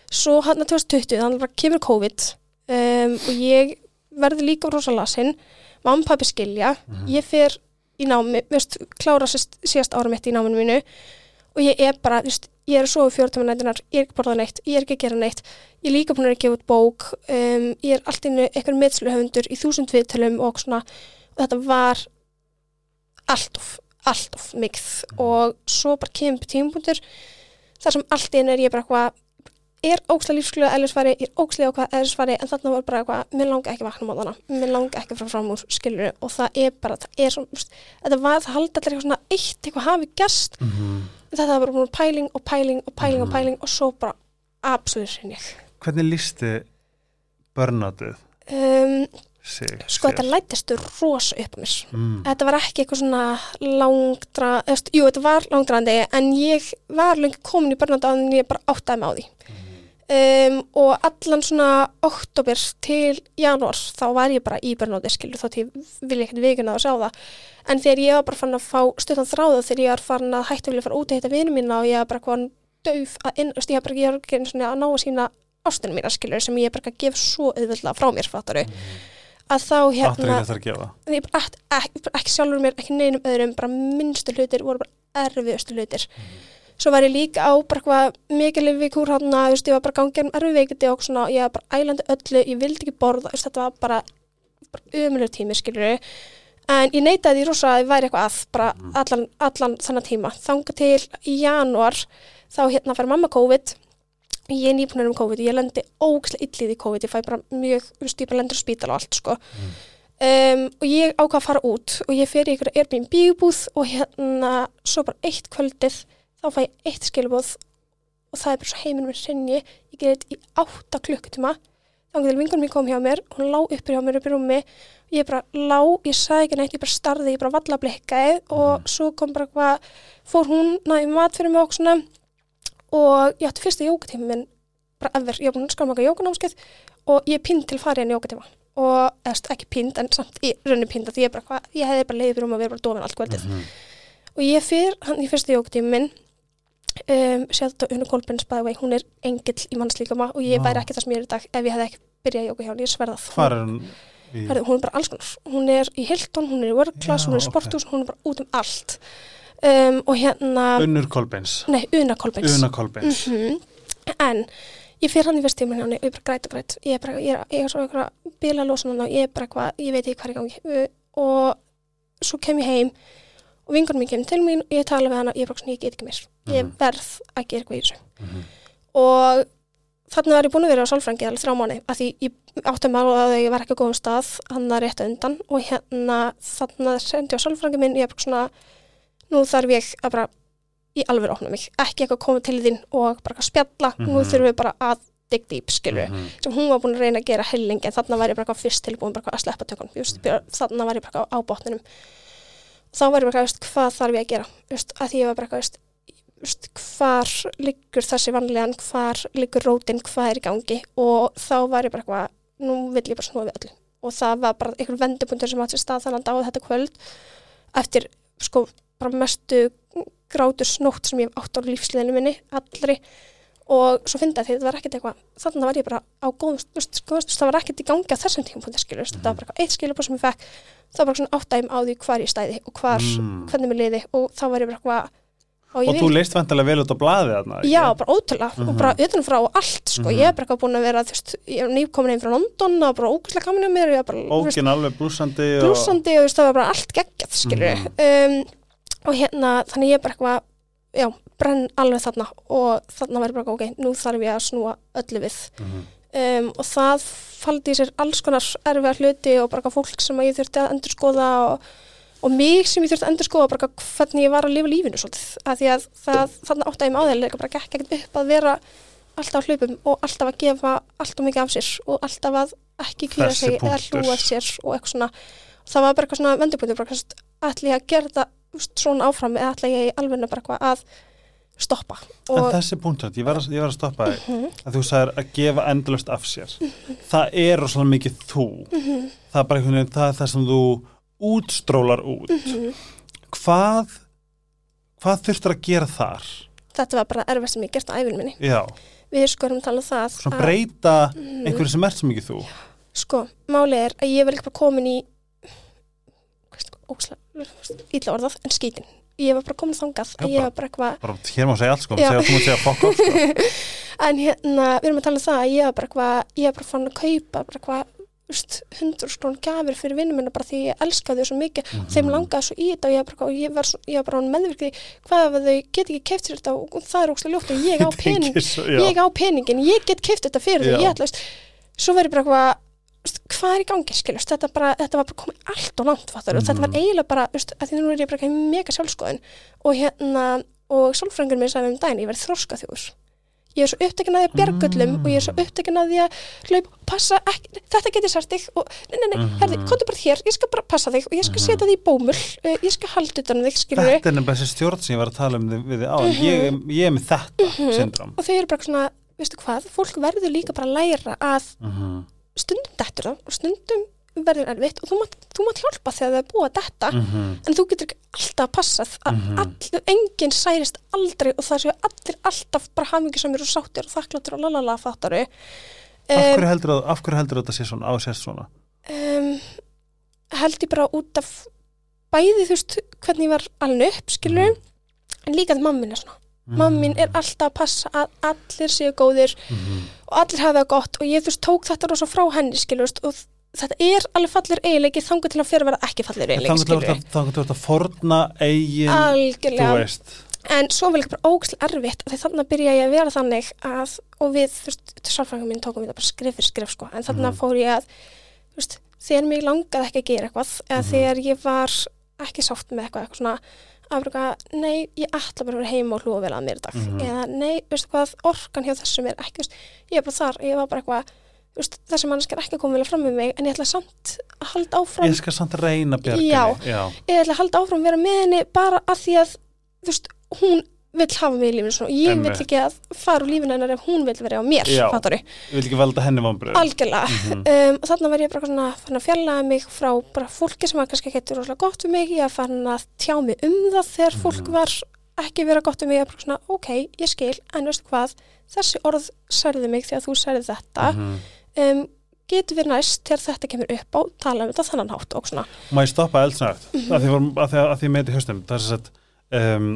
svo hann að 2020, þannig bara kemur COVID um, og ég verði líka rosa lasin, mamma og pappi skilja, ég fer í námi, veist, klára síðast ára mitt í náminu mínu og ég er bara, veist, ég er að sofa fjóra tíma nætunar, ég er ekki að borða neitt, ég er ekki að gera neitt. Ég er líka búin að gefa út bók um, ég er allt innu eitthvað meðsluhöfundur í þúsund viðtölum og svona. Og þetta var allt of, allt of mikið. Og svo bara kemur tímupunktur þar sem allt inn er ég bara eitthvað er ókslega lífsgluða eðlisfæri, ég er ókslega ákvað eðlisfæri en þarna var bara eitthvað, mér langa ekki vakna móðana, mér langa ekki fara fram úr skilur og það er bara, það er svona þetta var, það haldi allir eitthvað svona eitt eitthvað hafi gæst, Mhm. Þetta var bara pæling og pæling og pæling og pæling og svo bara absolutt sinni Hvernig lísti börnatið um, sko þetta lætist rosa upp mér. Mm. þetta var ekki eitthvað svona langdra, eðst, jú þetta var langdrandi en ég var lengi komin í börnandi en ég bara áttaði mig á því um, og allan svona oktober til janúar þá var ég bara í börnandi skilur þótt ég vilja ekkert vikuna að sjá það. En þegar ég var bara fann að fá stöðan þráða þegar ég var farin að hætti að vilja fara út að hitta vinnu mína og ég var bara hvað döf að inn, ég var bara ekki að ná að sína ástunum mína skilur sem ég bara gef svo auðvitað frá mér fattaru að þá hérna ég ekki, ekki, sjálfur mér, ekki neinum öðrum, bara minnstu hlutir voru bara erfiðustu hlutir. Svo var ég líka á bara eitthvað mikið lifið kúr hann að, ég var bara gangið um erfið veikindi og svona, ég var bara ælandi öllu, ég vildi ekki borða, veist, þetta var bara, bara umulur tími, skilur En ég neitaði því rosa að ég væri eitthvað að, bara allan, allan þannig tíma. Þanga til í janúar, þá hérna fær mamma COVID, ég er nýbúin um COVID, ég lendi ógislega illið í COVID, ég fæ bara mjög, þú veist, ég bara lendur á spítal og allt, sko. Um, og ég ákvað að fara út og ég fer í einhverja Airbnb búð og hérna svo bara eitt kvöldið þá fæ ég eitt skilabóð og það er bara svo heiminn mér sinni ég gerði þetta í átta klukkutíma. Þá til vingunum mín kom hjá mér hún lá uppur hjá mér upp í rúmi. Ég bara lá, ég sagði ekki neitt, ég bara starði ég bara valla blikkaði og svo kom bara hvað, fór hún náði mat fyrir mig og svona. Og ég átti fyrsta jókatíma minn bara ever, ég var búin að skráma eitthvað jókanámskeið og ég pinn til farið en jókatíma og eðst, ekki pínd en samt í rauninu pínd að ég, bara, hva, ég hefði bara leiðið fyrir um að vera bara dofin allt kvöldið. Mhm. og ég fyrir hann í fyrstu jógtími minn um, þetta Unnu Kolbens bæði hún er engill í mannslíkama og ég væri ekki það sem ég er í dag ef ég hefði ekki byrjað í jóga hjá hann, ég sverða það hún? Í... Hún er bara alls konar, hún er í Hilton, hún er í World Class, Já, hún er í. Sporthús, hún er bara út um allt um, og hérna, Unnur Kolbeins. nei, Una Kolbens Una Kolbeins. Mhm. en ég fyrir hann í fyrst tíma og ég bara græt og græt ég er bara, ég er, ég er svo einhverja bila losun og ég er bara eitthvað, ég veit ekki hvað er gangi Uh, og svo kem ég heim og vingunum mín kemur til mín og ég tala við hana og ég er bara svona, ég get ekki mér ég Mhm. verð að gera eitthvað í þessu Mhm. og þannig var ég búin að vera á sálfrængi alveg þrjá mánu að því ég átti maður að ég var ekki á góðum stað hann að rétta undan og hérna þannig að sendi á sálfrængi minn ég er bara svona nú þarf ég að bara í alveg opna mig, ekki eitthvað koma til þín og bara eitthvað spjalla, nú Mhm. þurfum við bara að dig deep, skilur Mhm. sem hún var búin að reyna að gera helling en þannig var ég bara fyrst tilbúin að sleppa just, þannig var ég bara á botninum þá var ég bara veist, hvað þarf ég að gera just, að því ég var bara veist, veist, hvar liggur þessi vanlegan hvar liggur rótin, hvað er í gangi? Og þá var ég bara eitthvað nú vill ég bara snúa við öllu. Og það var bara einhver vendupuntur sem átt sér stað þannig að þetta kvöld eftir sko bara mestu grátur snótt sem ég átt á lífsliðinu minni allri. Og svo að því þetta var ekkert eitthvað þannig var ég bara á góðum þú veist, góðum stund, það var ekkert í gangi á þessum tímapunkti skilur þetta var bara eitthvað eitt skilur sem ég fekk það var bara svona áttægjum á því hvar ég stæði og hvar, Mm. hvernig mér liði. Og þá var ég bara eitthvað og Og þú leist vantilega vel út á blaðið þarna, ekki? Já, bara ótrúlega Mhm. og bara utanfrá og allt sko, Mhm. ég er bara eitthvað búin að vera þú veist, ég er nýkomin einn frá London og bara ógæslega gaman hjá mér, ég er bara Ógin alveg blúsandi og... blúsandi og þú veist, það var bara allt geggjað skilur Mhm. um, og hérna, þannig ég er bara eitthvað já, brenn alveg þarna og þarna verður bara, ok, nú þarf ég að snúa öllu við Mhm. um, og það faldi í sér alls konar erfiðar hluti og bara fólk sem ég þurfti að endurskoða og, og mig sem ég þurfti að endurskoða bara eitthvað hvernig ég var að lifa lífinu svolítið, að því að það, þannig átti að ég áðurlega bara gekk ekkert upp að vera alltaf hlupum og alltaf að gefa alltaf mikið af sér og alltaf að ekki kvíra sig eða hlúa sér og eitthvað svona. Það var bara eitthvað svona vendupunktur bara eitthvað, ætli ég að gera þetta svona áfram eða ætla ég alveg bara eitthvað að stoppa. En þessi punktur, ég var að, ég var að stoppa þig. Mhm. að þú sagðir að gefa endalust af sér. Það er rosalega mikið þú. Mhm. það er bara veginn það, er það sem þú útstrólar út. Mhm. hvað hvað þurftur að gera þar? Þetta var bara erfið sem ég gert á æfinu minni. Já, við skorum tala um það svona breyta Mhm. einhverju sem ert svo mikið þú. Sko, máli er að ég var líka bara komin í ítla orðað en skítin ég var bara komin þangað Já, var bara eitthvað bara, hér má segja allt sko, segja, þú má segja fokk sko. en hérna, við erum að tala um það að ég var bara eitthvað, ég var bara fann að kaupa bara eitthvað, veist, hundur skrón gafir fyrir vinnum minna bara því ég elskaði þau svo mikið. Mhm. þeim langaði svo í þetta og ég var bara, ég var, svo, ég var bara meðvirkið hvað þau get ekki keift þetta og það er óslega ljótt og ég á pening ég á peningin, ég get keift þetta fyrir þau, ég ætla, veist, svo verður bara eitthvað hvað er í gangi, skiljast, þetta, bara, þetta var bara komið allt og langt, fattar, og þetta var Mhm. eiginlega bara, veist, að því nú er ég bara í mega sjálfskoðun og hérna, og sálfrængur mér sagði um daginn, ég verði þroska þjóður ég er svo upptekinn að því að bjargullum Mm. og ég er svo upptekinn að því að hlaup, passa ekki, þetta getur sært þig og nei, nei, nei, Mhm. herði, komdu bara hér, ég skal bara passa þig og ég skal Mhm. setja þig í bómull, uh, ég skal halda utan um þig, skilur þetta er nefnilega þessi stjórn sem ég var að tala um við þið á Mhm. ég, ég er með þetta syndrom og þau eru bara svona, veistu hvað, fólk verður líka bara að læra að Mhm. stundum dettur það og stundum verður erfitt og þú mátt, þú mátt hjálpa þegar það er búið að detta Mhm. en þú getur ekki alltaf passað að Mhm. allir, enginn særist aldrei og það séu allir alltaf bara hamingisamir og sáttir og þakkláttur og lalala fattaru af um, hverju heldur af hverju heldur þetta sé svona á sérst svona um, held ég bara út af bæði þú veist hvernig ég var alveg upp skilur Mhm. en líka að mammin er svona mammin er alltaf að passa að allir séu góðir Mhm. og allir hafa það gott og ég þú veist tók þetta rosa frá henni skilur og þetta er alveg fallir eiginleiki þangar til að fyrir að vera ekki fallir eiginleiki þannig skilur að þú að forna eigin þú algjörlega veist en svo vil ekki bara ógæslega erfitt þannig að byrja ég að vera þannig að og við, þú veist, sálfræðingum minn tókum við það bara skrif fyrir skrif sko, en þannig Mhm. að fór ég að þú veist, þegar mig langaði ekki að gera eitthvað eða Mhm. þegar ég var ekki sátt með eitthvað, eitthvað svona að bruka, nei, ég ætla bara að vera heima og hlúa vel að mér í dag, Mhm. eða nei, veistu hvað orkan hjá þessum er ekki, veist, ég er bara þar ég var bara eitthvað, þú þessi mannsk er ekki að koma vel fram með mig, en ég ætla samt að halda áfram ég skal samt reyna bjarga Já. já. ég ætla að halda áfram að vera með henni bara að því að veist, hún vill hafa mig í lífinu svona, ég Einmitt. vill ekki að fara úr lífinu hennar ef hún vill vera á mér, Já. Ég vil ekki valda henni vombrið algjörlega Mhm. um, og þannig var ég bara svona fann að fjallaða mig frá bara fólki sem var kannski eitthvað rosalega gott við mig ég fann að tjá mig um það þegar Mhm. fólk var ekki vera gott við mig ég bara svona, ok, ég skil, en veistu hvað þessi orð særði mig þegar þú særði þetta Mhm. Um, getur við næst þegar þetta kemur upp á tala um þetta þannan hátt og svona. Má ég stoppa Mhm. að því, vorum- að því, að því með þetta í haustum það er þess að um,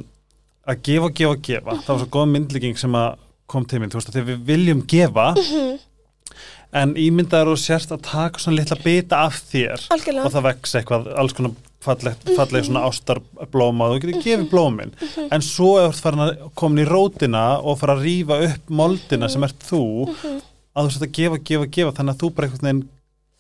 að gefa og gefa og gefa. Það var svo góð myndlíking sem að kom til minn þú veist að þegar við viljum gefa Mhm. en ímyndaður og sérst að taka svona litla bita af þér algjörlega, og það vex eitthvað, alls konar fallegt, falleg svona ástarblóma og þú getur gefið blómin. En svo er þú farin að komin í rótina og fara að rífa upp moldina sem ert þú að þú sett að gefa, gefa, gefa þannig að þú bara einhvern veginn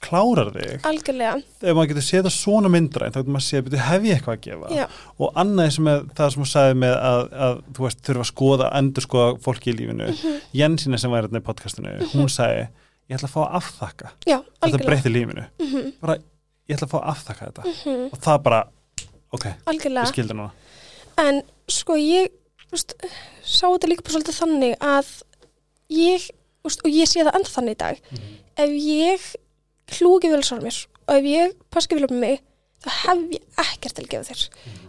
klárar þig. Algjörlega. Ef maður getur séð það svona myndra þá getur maður séð, betur hef ég eitthvað að gefa? Já, og annað sem er það sem þú sagði með að, að þú veist, þurfa að skoða, endur skoða fólki í lífinu, Jensina sem var hérna í podcastinu, hún sagði ég ætla að fá að afþakka, já, þetta breytti lífinu. Mhm, bara, ég ætla að fá að afþakka þetta. Mhm, og það bara, ok, ég algjörlega skildi núna. En sko ég veist, sá þetta líka bara svolítið þannig að ég og ég sé það enda þannig í dag. Ef ég hlúki vel svo mér og ef ég paski vel með mig þá hef ég ekkert til að gefa þér.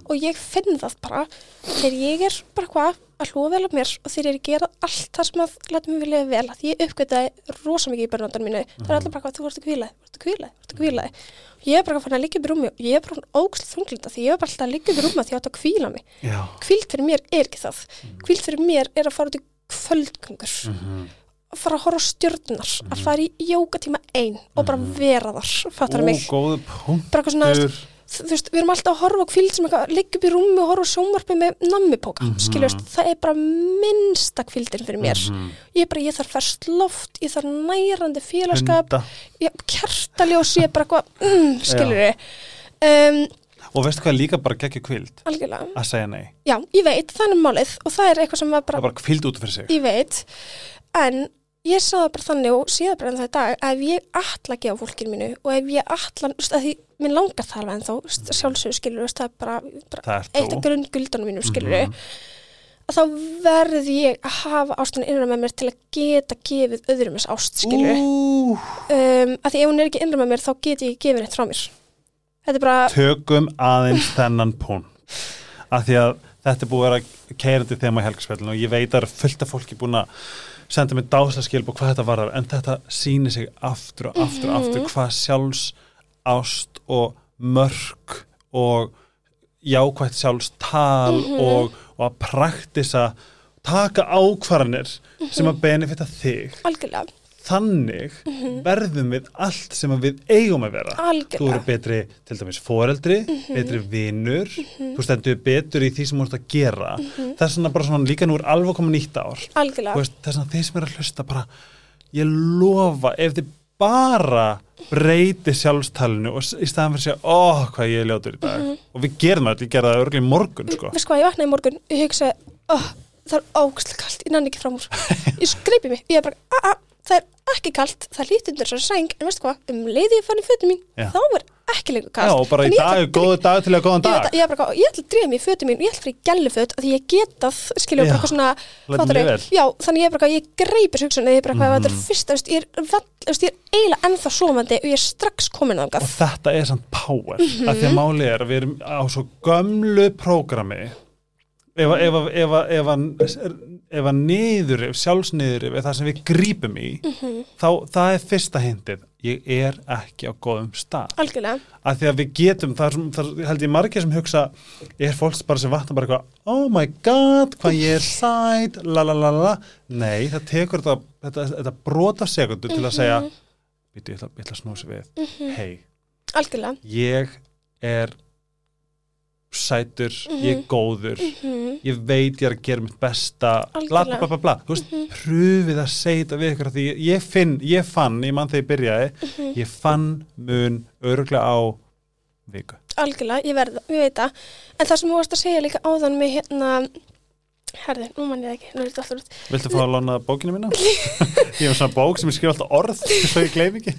Og ég finn það bara þegar ég er bara hvað að hlúa vel upp mér og þegar ég er að gera allt það sem að láta mig vilja vel að ég uppgötaði rosa mikið í börnundan mínu það er allir bara hvað þú vorst að kvílaði, þú vorst að kvílaði, þú vorst að kvílaði og ég er bara að fara að liggja upp í rúmi og ég er bara ógslið þunglinda því ég er bara alltaf að liggja upp í rúmi því ég átt að kvíla mig. Já, kvíld fyrir mér er ekki það. Kvíld fyrir mér er að fara út í kvöldgöngur. Mhm. að fara að horfa á stjörnunar að fara í jókatíma ein og bara vera þar, fattar mig. Þú veist, við erum alltaf að horfa á kvíld sem liggja upp í rúmi og horfa á sjónvarpi með nammipóka, mm Mhm. það er bara minnsta kvíldin fyrir mér. Mhm. ég er bara, ég þarf ferst loft, ég þarf nærandi félagskap, Hunda. ég, ég er bara eitthvað, mm, skilur um, og veistu hvað líka bara kvild algjörlega, að segja nei, já, ég veit, þannig málið og það er eitthvað sem var bara bara kvild út fyrir sig. Ég veit. En ég sá það bara þannig og það bara en það í dag að ef ég ætla að gefa fólkinu mínu og ef ég ætla, þú veist, að því minn langar það alveg en þá, sjálfsögur skilur það er bara, bara eitt af grunnguldanum mínum skilur Mhm. að þá verð ég að hafa ástunni innan með mér til að geta gefið öðrum þess ást skilur Ú, um, að því ef hún er ekki innan með mér þá get ég gefið neitt frá mér. Þetta er bara, tökum aðeins þennan punkt. Af því að þetta er búið að vera keirandi þema í helgarspillinu og ég veit að fullt af fólki búin að senda mér dáslega skilb og hvað þetta varðar en þetta sýnir sig aftur og aftur og aftur hvað sjálfs ást og mörg og jákvægt sjálfstal og, og að praktisa taka ákvarðanir sem að benefita þig. Algjörlega þannig verðum við allt sem við eigum að vera. Þú algjörlega, eru betri til dæmis foreldri betri vinnur þú stendur betur í því sem þú ert að gera. Það er svona bara svona líka nú er alveg komið nýtt ár. Þú veist, það er svona þeir sem er að hlusta bara ég lofa ef þið bara breyti sjálfstalinu og í staðan fyrir að segja, ó, hvað ég er ljótur í dag. Og við gerum það, ég gerði það örgulega í morgun sko. veist hvað, ég vaknaði í morgun, ég hugsaði oh, það er ógæslega kalt, ég nann ekki fram úr. Ég skreipi mig, ég er bara a -a, það er ekki kalt, það lítið undir þessari sæng en veistu hvað, um leiði ég fann í fötum mín Já. þá er ekki lengur já, kalt og bara í ég dag er góðu dag til að góðan ég, dag. veit ég, bara, eitthvað, ég ætla að drífa mig í fötum mín og ég ætla að fara í gæluföt því ég geta skilja Já, bara eitthvað svona já, þannig ég er bara, eitthvað, ég greipir hugsun ég er bara, eitthvað, Mhm. þetta er fyrsta, veist, ég er, ég er eiginlega ennþá sofandi og ég er strax komin á og þangað þetta er samt power að því að máli er að ef að, ef að, ef að, ef að, ef að niður, ef sjálfsniður er það sem við grípum í þá það er fyrsta hindið. Ég er ekki á góðum stað. Algjörlega, að því að við getum, það er held ég margir sem hugsa, er fólks bara sem vatna bara eitthvað, oh my god hvað ég er sæt, la la la la. Nei, það tekur þetta, þetta, þetta brota sekundu til að segja býtu, ég ætla, ég ætla að snúsa við. Hei, algjörlega. Ég er sætur, ég er góður Mhm. ég veit ég er að gera mitt besta bla bla bla bla, þú veist, pröfið að segja þetta við ykkur því ég, ég finn, ég fann, ég mann þegar ég byrjaði Mhm. ég fann mun öruglega á viku. Algjörlega, ég verð, ég veit það. En það sem þú varst að segja líka áðan með hérna herði, nú mann ég ekki, nú er þetta alltaf út Viltu fá að lána bókina mína? ég hef svona bók sem ég skrifa alltaf orð svo ég gleym ekki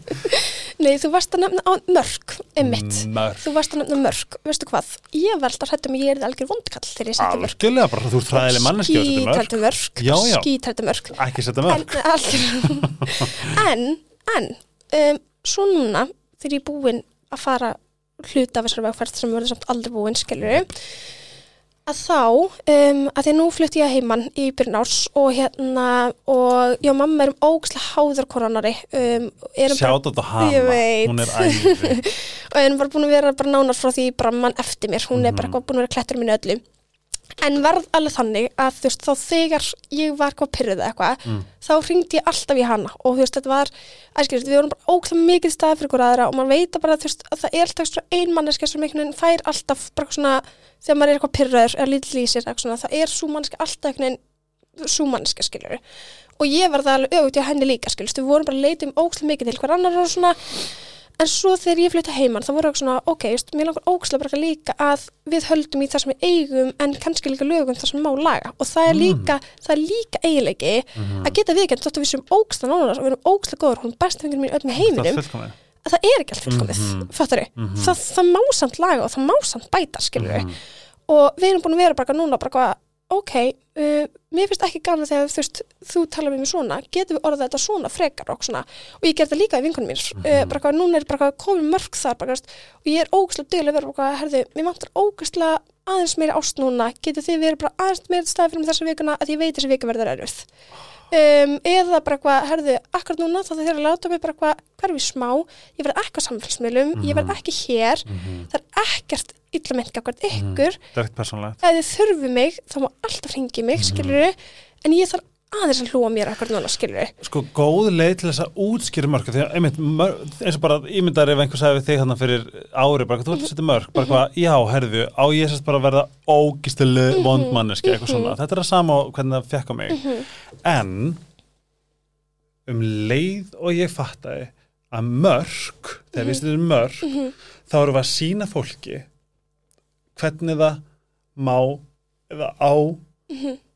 Nei, þú varst að nefna mörg, emmitt. Mörg. Þú varst að nefna mörg, veistu hvað? Ég var alltaf hrættum að ég er algjör vondkall þegar ég setti mörg. Algjörlega bara, þú ert fræðileg manneski og þetta mörg. Skítrættu mörg, Já, já. skítrættu mörg. Ekki setja En, mörg. algjör, en, en, um, svo núna þegar ég er búin að fara hluta af þessari vegferð sem verður samt aldrei búin, skilur að þá, um, að því nú flutti ég að heimann í byrjun árs og hérna, og já, mamma erum ógæslega háður koronari um, Sjátt á Ég veit. hún er æði. og erum bara búin að vera bara nánar frá því bara mann eftir mér, hún er bara Mhm. búin að vera klettur mínu öllu en varð alveg þannig að þú veist, þá þegar ég var eitthvað pyrruð eða eitthvað, Mm. þá ringdi ég alltaf í hana. Og þú veist, þetta var, æskilist, við vorum bara ógæslega mikið stað fyrir ykkur aðra og maður veit bara þú veist, að það er alltaf svona ein manneska sem einhvern veginn fær alltaf bara svona, þegar maður er eitthvað pyrraður eða lítill í sér, eitthvað svona, það er svo manneska alltaf einhvern veginn svo manneska skilur og ég var það alveg auðvitað henni líka skilur, við vorum bara að leita um ógæslega mikið til hver annar og svona En svo þegar ég flytti heimann, þá voru ekki svona, ok, just, mér langar ógæslega bara líka að við höldum í það sem við eigum en kannski líka lögum það sem má laga. Og það er líka, það er líka eiginleiki að geta viðkjönd þótt að við séum ógæslega nánar og við erum ógæslega góður, hún besta fengur mín öll með Það heiminum, að það er ekki allt fullkomið, mm Mhm. fattar Mhm. það, það má samt laga og það má samt bæta, skilur Mhm. Og við erum búin að vera bara núna bara ok, uh, mér finnst ekki gana þegar þú veist, þú talar við mig svona, getum við orðað þetta svona frekar og svona, og ég ger þetta líka í vinkunum mín, uh, bara hvað, núna er bara hvað komin mörg þar, bara, veist, og ég er ógæslega duglega að vera bara hvað, herðu, mér vantar ógæslega aðeins meiri ást núna, getur þið verið bara aðeins meiri stað fyrir mig þessa vikuna að ég veit þessi vika verður erfið. Um, eða bara hvað, herðu, akkur núna þá þeir að láta mig bara hvað, hverfi smá ég verð ekki á samfélagsmiðlum, ég verð ekki hér Mhm. það er ekkert illa mynd akkvært ykkur, Það er ekkert persónlegt. ef þið þurfi mig þá má alltaf ringi mig, Mhm. skilur en ég þarf aðeins að hlúa mér akkur núna, skilur Sko, góð leið til þess að útskýra mörg því að, einmitt, mörg, eins og bara ímyndar ef einhver sagði við þig þannig fyrir ári bara, þú ert að setja mörg, bara hvað, já, herðu á ég sérst bara að verða ógistileg Mhm. vondmanneski, eitthvað svona. Þetta er það sama hvernig það fekk á mig. En um leið og ég fattaði að mörg, þegar við setjum mörg þá erum við að sína fólki hvernig það má eða á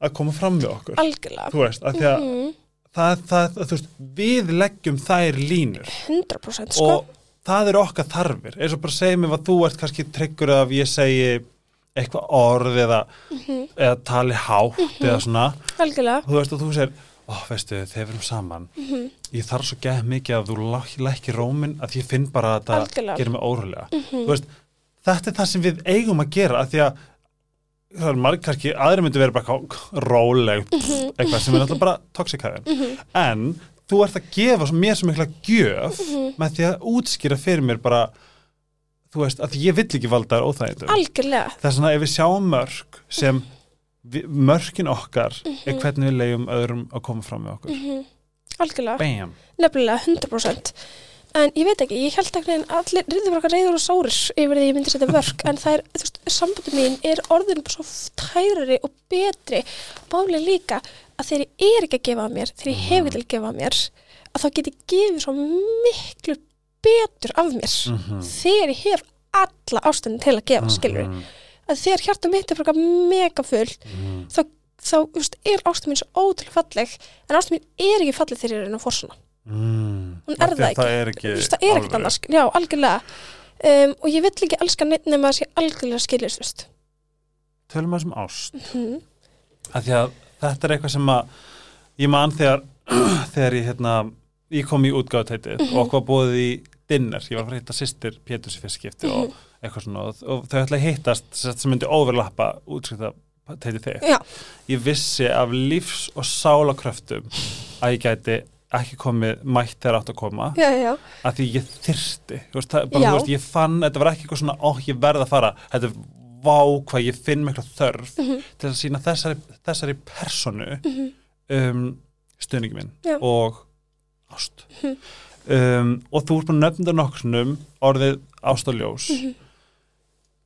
að koma fram við okkur. Algjörlega. Þú veist, að Mhm. það, það, þú veist, við leggjum þær línur. 100% sko. Og það er okkar þarfir. Eins og bara segja mér að þú ert kannski tryggur af ég segi eitthvað orð eða, Mhm. eða tali hátt eða svona, algjörlega, þú veist og þú segir ó, veistu, þegar við erum saman. Mhm. ég þarf svo gæð mikið að þú læk- lækki rómin að ég finn bara að það. Mhm. gerir mig órulega þú veist, þetta er það sem við eigum að gera að því að það er marg kannski, aðri myndi vera bara eitthvað róleg, Mhm. eitthvað sem er náttúrulega bara toxikaðin, en þú ert að gefa mér svo mikla gjöf Mhm. með því að útskýra fyrir mér bara þú veist, að ég vill ekki valda þær óþægindum. Algjörlega. Það er svona ef við sjáum mörg sem við, mörkin okkar er hvernig við leiðum öðrum að koma fram með okkur. Mhm. algjörlega, bam, nefnilega 100% en ég veit ekki, ég held ekki að allir reyður bara reyður og sárir yfir því ég myndi setja vörk en það er, þú veist, sambandi mín er orðin bara svo tærari og betri bálega líka að þegar ég er ekki að gefa af mér, þegar ég hef ekki til að gefa af mér að þá get ég gefið svo miklu betur af mér Mhm. þegar ég hef alla ástöndin til að gefa, skilur Mhm. að þegar hjarta mitt er bara mega full Mhm. þá, þá þú veist, er ástönd mín svo ótrúlega falleg en ástönd mín er ekki falleg þegar ég er að reyna að forsana Mm. Hún er það að það er ekki Þú veist, það er alveg. annars, já, algjörlega. Um, og ég vill ekki elska neitt nema að sé algjörlega skiljast tölum að sem ást. Mm að því að þetta er eitthvað sem að ég man þegar þegar ég hérna ég kom í útgáðtætið Mhm. og okkur búið í dinner, ég var að fara að hitta sýstir Péturs í fyrst skipti og Mhm. eitthvað svona. Og, og þau ætla að hittast sem sem myndi overlappa útskipta tætið þig Já, ég vissi af lífs og sálakröftum að ég gæti ekki komið mætt þegar átt að koma já, já, að því ég þyrsti veist, það, bara, veist, ég fann, þetta var ekki eitthvað svona ó, ég verð að fara, þetta vá hvað ég finn mikla þörf Mhm. til að sína þessari, þessari personu Mhm. um, stuðningi minn Já. og ást um, og þú ert búin að nefnda nokkurnum orðið ást og ljós Mhm.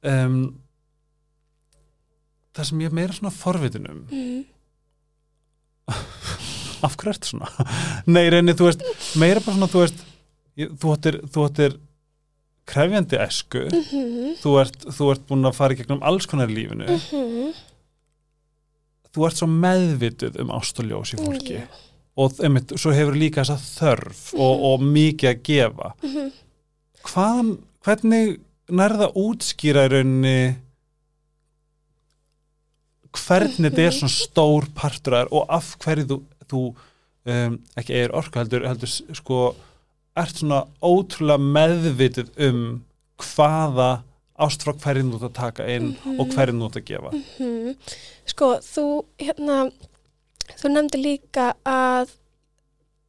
um, það sem ég er meira svona forvitinum mm af hverju ertu svona? Nei, reynir, þú veist, meira bara svona, þú veist, þú ættir, þú ættir krefjandi esku, -hmm. þú, ert, þú ert búin að fara í gegnum alls konar lífinu, Mhm. þú ert svo meðvituð um ást og ljós í fólki Já. og einmitt, svo hefur líka þessa þörf og, og mikið að gefa. Mhm. hvaðan, hvernig nærða útskýra í rauninni hvernig þetta er svona stór partur og af hverju þú, þú um, ekki eigir orku heldur, heldur sko, ert svona ótrúlega meðvitið um hvaða ástfrá hverjum þú ert að taka inn og hverjum þú ert að gefa. Hmm. Sko, þú, hérna, þú nefndi líka að,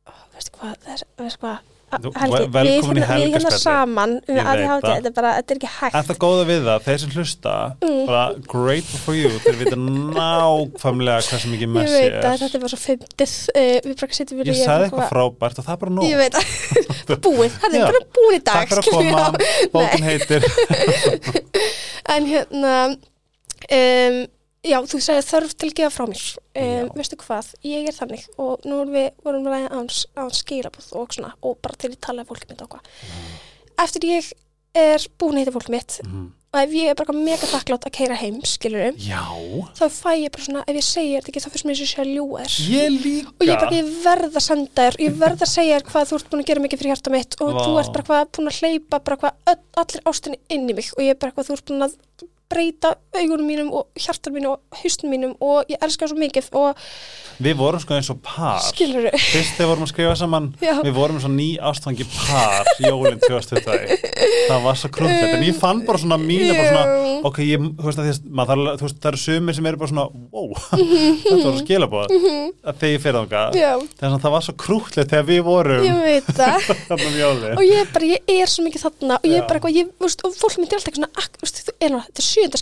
ó, veistu hvað, þess, veistu hvað, Helgi, við, hérna, við hérna helgarspjallið. saman, um Ég veit ADHD, þetta er bara, þetta er ekki hægt. En það góða við það, þeir sem hlusta Mm. bara great for you, þeir vita nákvæmlega hversu mikið Ég messi veit er. að þetta er bara svo fyndið, uh, Ég sagði eitthvað frábært og það er bara nóg. Ég veit að, búið, það er bara búið í dag. Takk fyrir að koma, bókin heitir. En hérna, um, já, þú sagði þörf til að gefa frá mér. Um, veistu hvað, ég er þannig og nú við vorum við aðeins aðeins skilabúð og svona og bara til að tala um fólkið mitt og hvað. Eftir ég er búin að heita fólkið mitt Mhm. og ef ég er bara mega þakklátt að keira heim, skilur Já, þá fæ ég bara svona, ef ég segir þetta ekki þá fyrst mér sem ég sé að ljúga þér. ég líka Og ég, bara, ég verð að senda þér, ég verð að segja þér hvað þú ert búin að gera mikið fyrir hjarta mitt og Vá. þú ert bara hvað búin að hleypa bara hvað öll, allir ástinni inn í mig og ég er bara hvað þú ert búin að breyta augunum mínum og hjartan mínum og haustum mínum og ég elska það svo mikið og Við vorum sko eins og par. Skilur þau, Fyrst þegar vorum að skrifa saman Já. Við vorum eins og ný ástfangi par Jólinn 2020 Það var svo krúllett En ég fann bara svona mína bara svona. Ok, ég, þú veist að að maður þú veist, það eru sumir sem eru bara svona Wow, þetta var að skila búið að þegar ég fyrir þangað. Já, Þannig að það var svo krúllett þegar við vorum ég veit það. um og ég bara, ég er svo mikið þarna og ég er bara eitthvað, ég, veist, og fólk myndir alltaf eitthvað svona, ak, þú veist, þú er nú,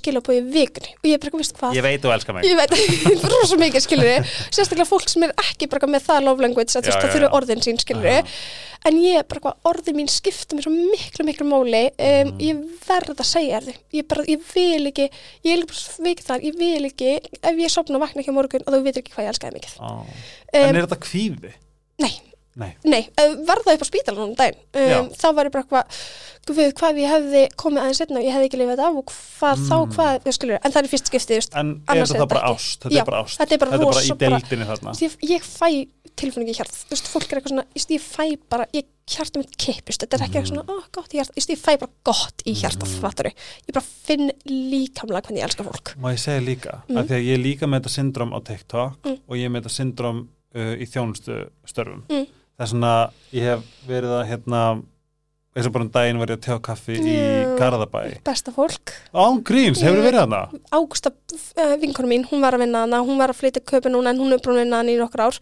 skilabóð í vikunni. Og ég er bara, eitthvað, veist hvað? Ég veit þú elskar mig. Ég veit, rosa mikið skilur við sérstaklega fólk sem er ekki bara með það love language að þú veist það já. orðin sín skilur við en ég er bara hvað orðin mín skipta mér svo miklu miklu máli. Um, ég verð að segja þér þau ég bara, ég vil ekki, ég er bara veikið þar ég vil ekki, ef ég sopna og vakna ekki á morgun og þú veitir ekki hvað ég elskaði mikið. En um, er þetta kvíði? Nei, Nei nei, uh, verða upp á spítalanum um daginn um, þá var ég bara hvað guð, hvað ég hefði komið aðeins setna og ég hefði ekki lifað þetta af og hvað þá, Mm. hvað, þú skilur en það er fyrst skiptið, En er þetta bara ást? Þetta er bara ást þetta er bara Þetta er bara í deildinni þarna ég, ég fæ tilfinningi hjart þú veist, fólk er eitthvað svona, ég, ég fæ bara ég hjarta mitt kippist, þetta er ekki eitthvað svona ó, gott í hjart, ég, ég fæ bara gott í hjarta Mm. fattari, ég bara finn líkamlega hvernig ég elska fólk Má ég segja líka, Mm. af því að ég líka með þetta syndrom á TikTok Mm. og ég með þetta syndrom uh, í þjónustu störfum. Mm. Það er svona, ég hef verið að hérna, eins og bara um daginn var ég að tjá kaffi í. Garðabæ. besta fólk, Án gríns, hefur Ég- verið hana? Ágústa uh, vinkonu mín, hún var að vinna hana hún var að flytja köpi núna en hún er búin að vinna hana í nokkur ár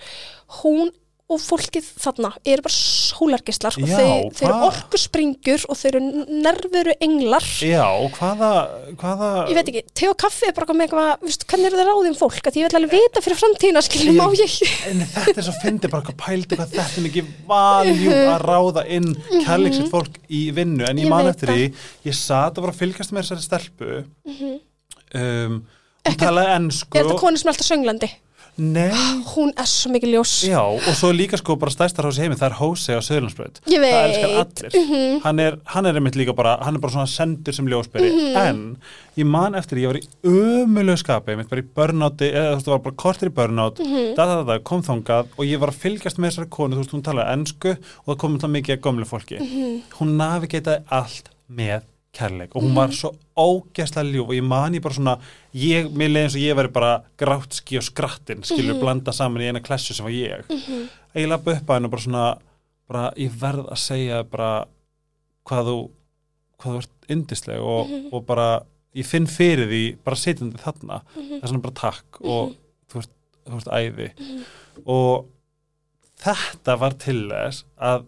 hún og fólkið þarna eru bara sólargislar og þau, þau eru hvað? orkuspringur og þau eru nervuru englar. Já, hvaða, hvaða... ég veit ekki, te og kaffi er bara með eitthvað, viðst, hvernig eru það ráðum fólk? Að ég vil alveg vita fyrir framtíðina, skilur, Ég- má ég En þetta er svo fyndið bara hvað pældu hvað þetta er mikið valjú að ráða inn kærleiksitt fólk í vinnu. En ég Ég man eftir því, ég sat og var að fylgjast með þessari stelpu. Um, Ekki- talaði ennsku er þetta konu sem er alltaf sönglandi Nei, hún er svo mikið ljós. Já, og svo líka sko bara stærstar hás í heimi, það er Hóse á Söðlandsbröð ég það elskar veit. allir. Hann, er, hann er einmitt líka bara, hann er bara svona sendur sem ljósberi, Mhm. en ég man eftir, ég var í ömulegu skapi einmitt bara í börnáti, eða þú veist, það var bara kortir í börnát, Mhm. da, da, da, da, kom þangað og ég var að fylgjast með þessari konu, þú veist, hún talaði ennsku og það kom það mikið að gömlu fólki. Mhm. hún navigetaði allt með kærleik og hún var svo ógeðslega ljúf og ég man ég bara svona ég, mér leiði eins og ég veri bara grátski og skrattin, skilur blanda saman í eina klessu sem var ég. Mhm. ég lappa upp að henn og bara svona bara ég verð að segja bara hvað þú hvað þú ert yndisleg og, Mhm. og bara ég finn fyrir því bara sitjandi þarna. Það er svona bara takk og þú ert, þú ert æði. Og þetta var til þess að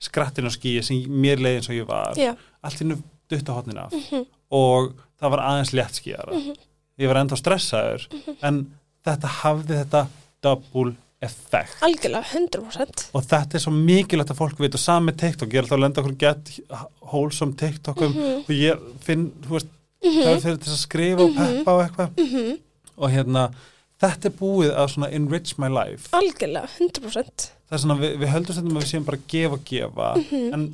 skrattin og skýja sem mér leiði eins og ég var. Já, allt innu dutta hotnin af. Mhm. og það var aðeins létt skýjara. Ég var enda stressaður en þetta hafði þetta double effect. Algjörlega, 100% og þetta er svo mikilvægt að fólk veit og sami TikTok, ég er alltaf að lenda okkur gett wholesome TikTokum Mhm. og ég finn, þú veist, það er fyrir til að skrifa og peppa og eitthvað. Mhm. og hérna, þetta er búið að svona enrich my life. Algjörlega, 100% það er svona, við, við höldum stundum að við séum bara gefa og gefa, en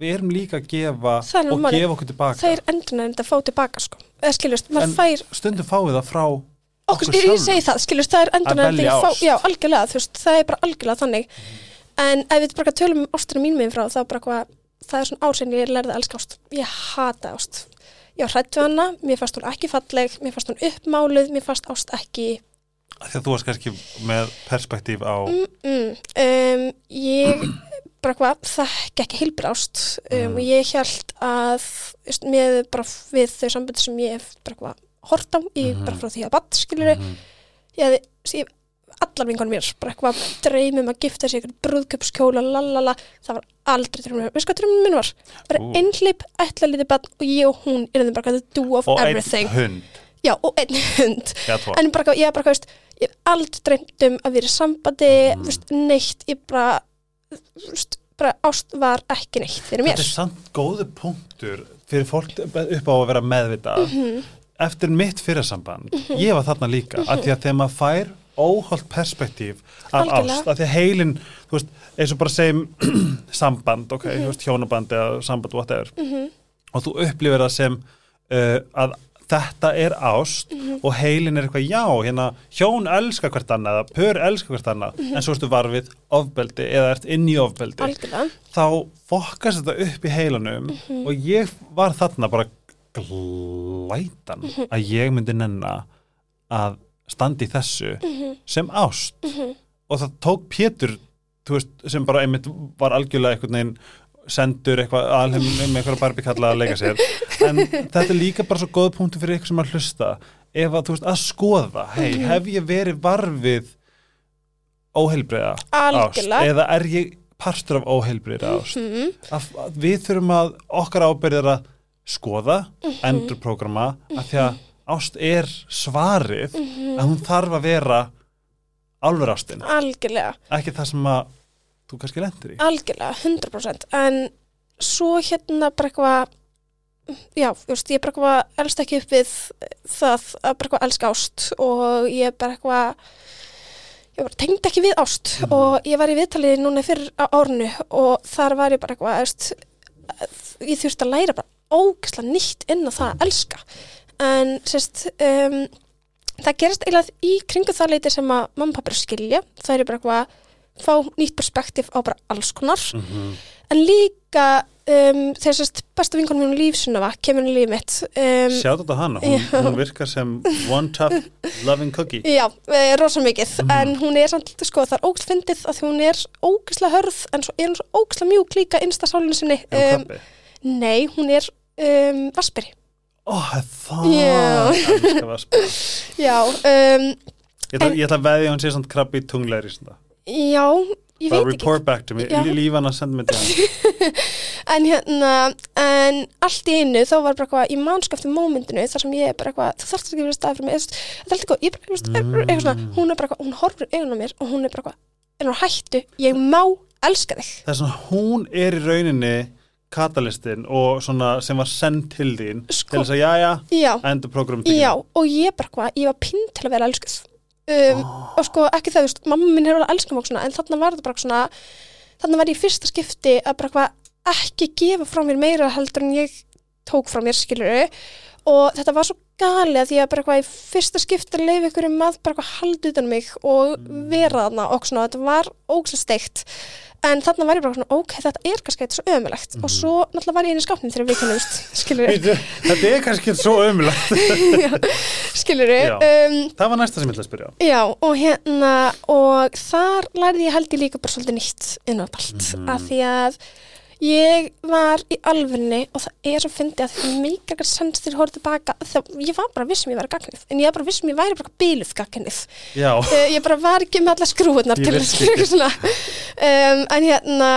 við erum líka að gefa og málið. gefa okkur tilbaka. Það er endurinn að fá tilbaka sko. eða skiljast, maður En- fær stundum fáið það frá okkur, okkur ég, segi það, skiljast, það er velja að fá, já, algjörlega, þú veist, það er bara algjörlega þannig. En ef við bara tölum um ástina mín meginn frá þá bara hvað, það er svona ár sem ég lærði að elska ást. Ég hata ást. Ég var hrætt við hana, mér fannst hún ekki falleg mér fannst hún uppmáluð, mér fannst ást ekki Að þú varst kannski með perspektíf á mm, mm, um, ég bara hvað, þekki ekki heilbrið ást um, Mm. og ég held að veist, með bara við þau sambandi sem ég hef bara hvað hort á í, Mhm. bara frá því að batt skilur Mhm. ég hefði, ég, allar vingunum mér bara eitthvað dreymum að gifta sig brúðköpskjóla, lalala það var aldrei dreymum mér, veist hvað dreymum minn var bara Ú. einhlip, ætla lítið bann og ég og hún erum bara the do of og everything einn hund já, og einn hund tvo en bara, ég bara, veist, ég hef aldrei dreymt um að vera í sambandi, Mhm. veist, neitt ég bara, veist, bara ást var ekki neitt fyrir mér Þetta er samt góðu punktur fyrir fólk upp á að vera meðvita Mhm. eftir mitt fyrirsamband ég var þarna líka, af því að þegar maður fær óholt perspektíf af Algjörlega. ást, af því að heilin þú veist, eins og bara segjum samband, ok, Mhm. hjónaband eða samband, whatever, Mhm. og þú upplifir það sem uh, að þetta er ást Mhm. og heilin er eitthvað já, hérna, hjón elska hvert annað, pör elska hvert annað Mhm. en svo ertu varfið ofbeldi eða ert inn í ofbeldi algjörlega, þá fokkast þetta upp í heilanum Mhm. og ég var þarna bara glætan Mhm. að ég myndi nenna að standi þessu Mhm. sem ást og það tók Pétur veist, sem bara einmitt var algjörlega einhvern veginn sendur eitthvað alheim með eitthvað barbikalla að leika sér en þetta er líka bara svo góð punktu fyrir ykkur sem að hlusta ef að þú veist að skoða hei, Mhm. hef ég verið varfið óheilbreyða ást eða er ég partur af óheilbreyða ást Mhm. að, að við þurfum að okkar ábyrðir að skoða, Mhm. endurprogramma að því að ást er svarið Mhm. að hún þarf að vera álfur ástin, ekki það sem að þú kannski lendir í. algjörlega, 100% en svo hérna bara eitthvað já, þú veist, ég bara eitthvað elst ekki upp við það að bara eitthvað elska ást og ég bara eitthvað ég bara tengdi ekki við ást Mhm. og ég var í viðtalið núna fyrir á árinu og þar var ég bara eitthvað veist, ég þurfti að læra bara ógæslega nýtt inn á það að elska en sérst um, það gerist eiginlega í kringu það leiti sem að mamma og pappa skilja það er bara eitthvað fá nýtt perspektíf á bara alls konar Mm -hmm. en líka um, þegar sérst besta vinkonum minn lífsunava kemur í lífið mitt um, Sjáðu þetta hana, hún, hún virkar sem one tough loving cookie. Já, e, rosa mikið, Mhm. en hún er samt, sko, það er ógæslega fyndið að hún er ógæslega hörð, en svo er hún svo ógæslega mjúk líka innsta sálinu sinni. Er krabbi? nei, hún er um, vasperi. Ó, það Já. Elskar vaspa. Já, um, Ég ætla, að veðja að hún sé samt krabbi í tunglegri svona. Já, ég Bara veit ekki. report back to me, Já. líf hann að senda mig hann. En hérna, en allt í einu þá var bara eitthvað í mannskapti mómyndinu þar sem ég er bara eitthvað, þú þarfst ekki að vera stað fyrir mig, eða, þetta er alltaf góð, ég er bara, veist, mm. eitthvað svona, hún er bara eitthvað, hún horfir augun á mér og hún er bara eitthvað, er hún hættu, ég má elska þig. Það er svona, hún er í rauninni katalistin og svona sem var send til þín Sko- til þess að jæja, Já, endur program Já, og ég bara hvað, ég var pinn til að vera elskuð um, og sko ekki það, veist, mamma minn hefur alveg elskað mig og svona, en þarna var þetta bara svona þarna var ég fyrsta skipti að bara hvað ekki gefa frá mér meira heldur en ég tók frá mér, skiluru og þetta var svo gali að því að bara hvað í fyrsta skipti að leifa ykkur um að bara hvað haldi utan um mig og vera þarna og svona, þetta var ógæslega steikt en þarna var ég bara svona, ok, þetta er kannski eitthvað svo ömulegt og svo náttúrulega var ég inn í skápnum þegar við kennumst, skiluru Þetta er kannski svo ömulegt skiluru Já. um, Það var næsta sem ég ætla að spyrja Já, og hérna, og þar lærði ég held ég líka bara svolítið nýtt inn á allt, Mhm. af því að ég var í alfunni og það er svo fyndið að það mikið ekkert sens til að horfa tilbaka, það, ég var bara vissum ég væri gagnið, en ég var bara vissum ég væri bara bíluð gagnið, uh, ég bara var ekki með alla skrúðunar Ég til þess ekki. svona, um, en hérna,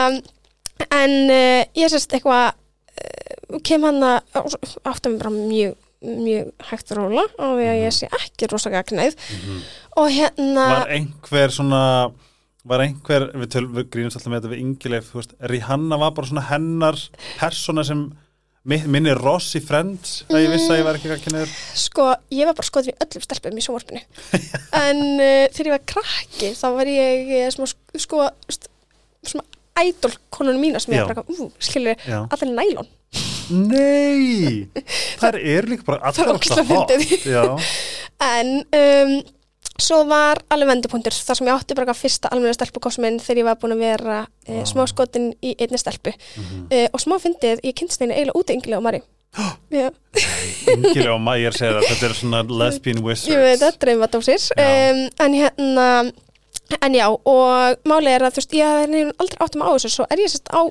en uh, ég sérst eitthvað, uh, kem hann að, áttum bara mjög mjög hægt að róla og að ég sé ekki rosa gagnið og hérna Mhm. var einhver svona var einhver, við, töl, við grínumst alltaf með þetta við yngileif, þú veist, Rihanna var bara svona hennar persóna sem mi- minni Ross í Friends að ég vissi að ég var ekki ekki neður Sko, ég var bara skoðin í öllum stelpum í sjónvarpinu. En uh, þegar ég var krakki þá var ég eh, smá sk- sko svona idol konunum mína sem ég var bara, ú, skilur allir nælon, Nei, það er líka bara alltaf. Já, en um, svo var alveg vendupunktur þar sem ég átti bara fyrsta almenna stelpukosmin þegar ég var búin að vera uh, Vá. smá skotin í einni stelpu Mhm. uh, og smá fyndið, ég kynst þeirni eiginlega út yngilega og Mari Já, Ingilega og Mæjar segir að þetta er svona lesbian wizards ég veit það, dreymadósir um, en hérna en já, og málið er að þú veist, ég hef aldrei áttum á þessu svo er ég sérst á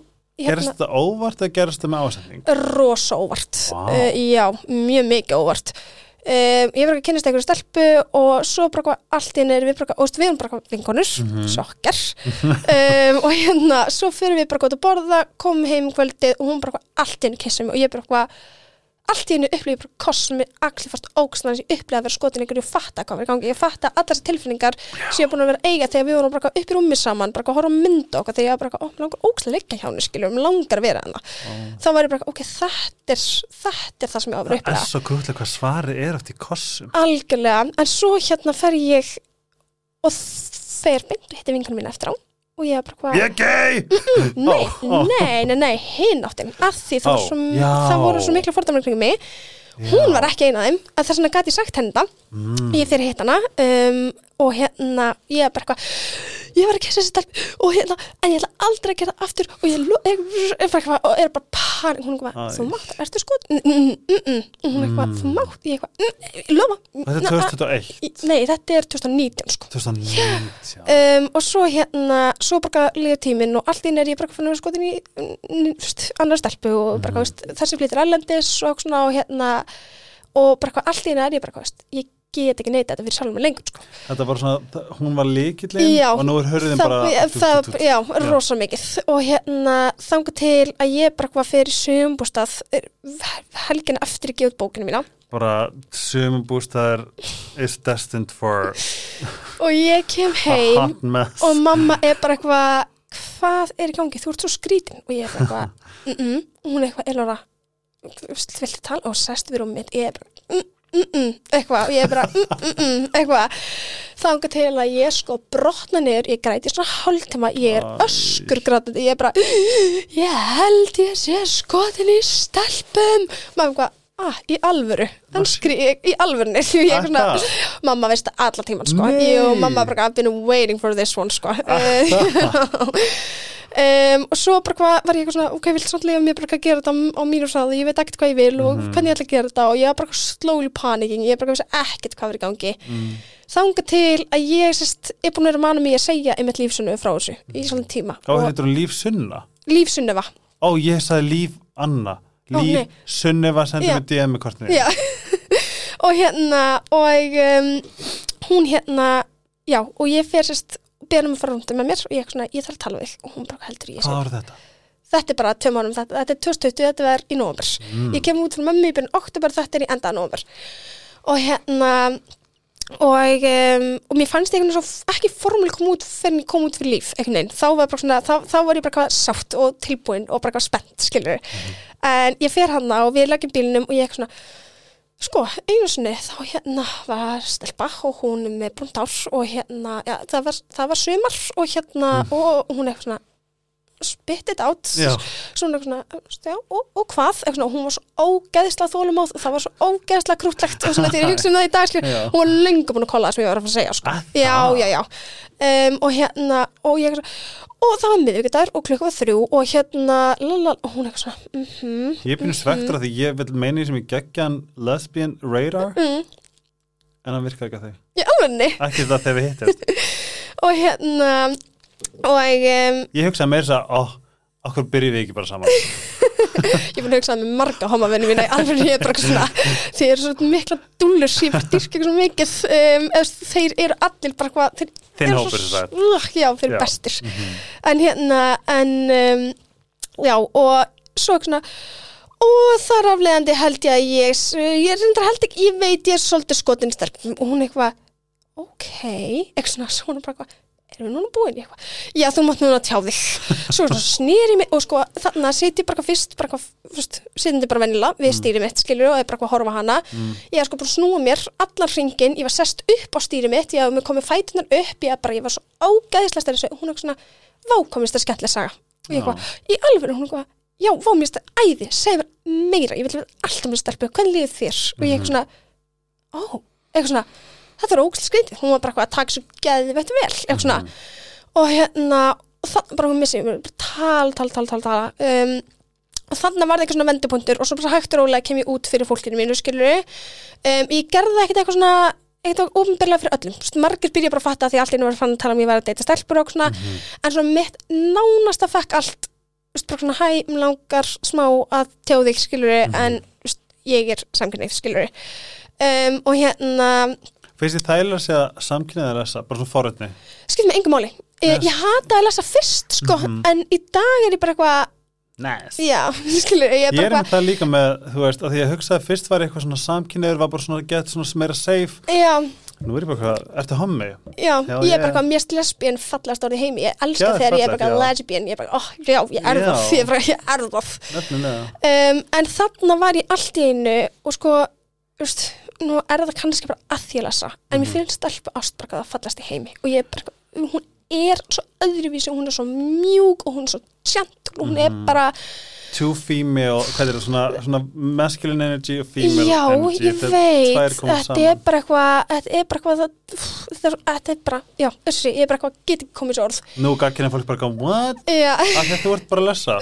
Gerist hérna, þetta óvart eða gerist þetta með ásending? rosa óvart Vá. uh, já, mjög mikið óvart um, ég var ekki að kynast einhverju stelpu og svo bara allt inn er við bara, og við erum bara vinkonur Mhm. sjokkar um, og hérna, svo fyrir við bara gott að borða komum heim um kvöldið og hún bara allt inn kissa mig og ég bara allt í hennu upplifið bara kost sem er allir fast ógstnæðan sem ég upplifið að vera skotin ykkur og fatta hvað í gangi, ég fatta allar þessar tilfinningar sem ég er búin að vera eiga þegar við vorum bara upp í rúmi saman, bara að horfa á mynda okkar þegar ég var bara, ó, mér langar ógstlega leika hjá henni skiljum, mér langar að vera hennar þá var ég bara, ok, þetta er þetta er það sem ég á að vera Það er svo grútlega hvað svarið er eftir kossum. Algjörlega, en svo hérna fer ég og fer beint og hitti vinkunum mín eftir á og ég er bara hvað Ég er gay! Nei, nei, nei, nei, hinn áttin að því það, Ó, var svo, já. það voru svo mikla fordæmur kring mig hún var ekki eina af þeim að þess vegna gæti ég sagt henni það Mm. ég fyrir hitt hana um, og hérna, ég er bara eitthvað ég var að kessa þessi stelp og hérna en ég ætla aldrei að gera það aftur. Og ég er bara eitthvað og er bara panik. Hún er eitthvað, þú mátt, ertu sko mm, mm, mm. hún er eitthvað, þú mátt, ég eitthvað mm, ég lofa. Þetta er 2021 Nei, þetta er 2019 sko. 2019 um, og svo hérna svo bara líður tíminn og allt inn er ég bara fann að vera skotin í mm, fyrst, annar stelpu og bara mm. þessi flyttir ælendis og hérna og bara hvað allt inn er ég bara ég get ekki neita þetta fyrir sjálfum með lengur sko. Þetta var svona, hún var líkillin Já, og nú er hörðin það, bara það, tút, tút, tút. já, rosa mikið. Og hérna þanga til að ég bara hvað fyrir sögumbústað helgina eftir ég gefið bókinu mína. Bara sumum bústæðar is destined for og ég kem heim og mamma er bara eitthvað hvað er í gangi, þú ert svo skrítin. Og ég er bara eitthvað, mm -mm. og hún er eitthvað Elora, viltu tala? Og sest við rúmið, ég er bara mm, eitthvað, og ég er bara eitthvað, þanga til að ég sko brotna niður, ég græti svona hálftíma, ég er öskur grætandi, ég er bara, ég held ég sé skotin í stelpum. Maður eitthvað, ah, í alvöru? Hann skrí, í alvörunni er mamma veist það alla tíman sko. Jú, mamma bara, I've been waiting for this one sko um, og svo bara hvað var ég eitthvað svona, ok, viltu samt lifa mér bara að gera þetta á mínu sæði, ég veit ekkert hvað ég vil og Mhm. hvernig ég ætla að gera þetta og ég var bara slowly panicking, ég bara vissi ekkert hvað var í gangi Mm. þanga til að ég sérst, er búin að vera manna mig að segja einmitt lífsunnu frá þessu í svona tíma Þá og heitir hún Líf Sunna lífsunnu Ó, ég sagði Líf Anna Ó, Líf nei. Sunniva sendi Já. með DM kortinu Já, og hérna og um, hún hérna já, og ég fer sérst beðum að fara rúndum með mér og ég, svona, ég þarf að tala við og hún bara heldur ég Hvað var þetta? þetta er bara tveim ánum, þetta, þetta er 2020 þetta var í nóvember, Mm. ég kem út frá mömmu í byrjun oktober, þetta er í enda nóvember. Og hérna og, um, og mér fannst ég ekki formúli kom út fyrir ég kom út fyrir líf þá var, svona, þá, þá var ég bara hvað sátt og tilbúin og bara hvað spennt skilur en ég fer hann og við leggjum bílnum og ég eitthvað svona sko, einu sinni þá hérna var stelpa og hún með brúnt ár og hérna, já, það var, það var sumar og hérna, og hún eitthvað svona spit it out. Já. svona eitthvað svona, og, og hvað? Eitthvað svona, hún var svo ógeðslega þólumóð það var svo ógeðslega krútlegt og svona þegar ég hugsa um það í dag skilur, hún var löngu búin að kolla það sem ég var að fara að segja sko. Að já, já, já. Um, og hérna, og ég eitthvað og það var miðvíkudagur og klukka var þrjú og hérna, lala, hún eitthvað svona mhm, Ég er pínu svektur af því ég vil meina í sem ég geggjan lesbian radar. Mm, en hann virkar ekki að þau í alvegni Ekki þetta þegar við hittist og hérna og um, Ég hugsaði meira þess að, ó, okkur byrjum við ekki bara saman ég er búin að hugsa það með marga homavenni mína alveg ég er bara svona þeir eru svo mikla dúllur sem ég dyrk ekki svo mikið um, þeir eru allir bara hvað þeir Þinn eru svo-. Ugh, já, þeir eru bestir Mhm. en hérna en um, já og svo ekki svona og þar afleiðandi held ég að ég ég er reyndar held ekki, ég veit ég er svolítið skotin stelpum og hún eitthvað ok, eitthvað svona, svona bara eitthvað erum við núna búin í eitthvað? Já þú mátt núna tjá þig. Svo snýri mig og sko þannig að sitja bara fyrst bara fyrst, sitjandi bara vennilega við stýri mitt skilur og er bara að horfa hana. Mm. ég er sko bara að snúa mér allan hringin ég var sest upp á stýri mitt ég hafði mér komið fætunar upp ég, bara, ég var svo ágæðislega stærri og hún er svona vá komist það skemmtilega saga? Og ég eitthvað, í alveg hún eitthvað já, vá mér þetta æði, segð mér meira ég vil alltaf með stelpu, hvernig líður þér? Og ég eitthvað svona, ó, eitthvað svona þetta er ógæslega skrítið, hún var bara eitthvað að taka svo geðið veitt vel, eitthvað svona. Mhm. og hérna, og það bara hún missið mér, bara tal, tal, tal, tal, tal. Um, og þannig var það eitthvað svona vendupunktur og svo bara hægt og rólega kem ég út fyrir fólkinu mínu, skilur um, ég gerði ekkert eitthvað svona eitthvað ofinberlega fyrir öllum, Þú veist, margir byrja bara að fatta því allt einu var fann að tala um ég var að deyta stelpur og svona, Mhm. en svona mitt nánasta fekk allt þú veist, bara svona hæ, mig langar smá að tjá þig skilur Mhm. en þú veist, ég er samkynnið skilur um, og hérna Finnst þið þægilega að segja samkynniðar lesa, bara svona forrætni? skipt með engum máli ég, Yes. ég hata að lesa fyrst sko Mhm. en í dag er ég bara eitthvað Nice. já, skilur, ég er Ég er bara með það líka með, þú veist, að því að hugsaði fyrst var eitthvað svona samkynniður, var bara svona gett svona meira safe. eitthvað já, Nú er ég bara eitthvað, ertu hommi? já, Já, ég er bara ég- eitthvað mest lesbíen fallast árið heimi, ég elska Já, þegar ég er bara eitthvað lesbíen, ég er bara, oh, já, ég er það ég er bara, ég er það Nefnilega. um, en þarna var ég allt í einu og sko, þú veist nú er það kannski bara að því að lesa en Mhm. mér finnst stelpu ást bara hvað það fallast í heimi og ég er bara, hún er svo öðruvísi, hún er svo mjúk og hún er svo tjant og hún er Mhm. bara Two female, hvað er það, svona, svona masculine energy og female já, energy. ég Þetta er veit tvær koma þetta er bara eitthvað þetta er bara eitthvað það, þetta, er, þetta bara, já, þessi, ég er bara eitthvað get ekki komið svo orð Nú gagginni fólk bara kom, what? já, að þú ert bara að lesa.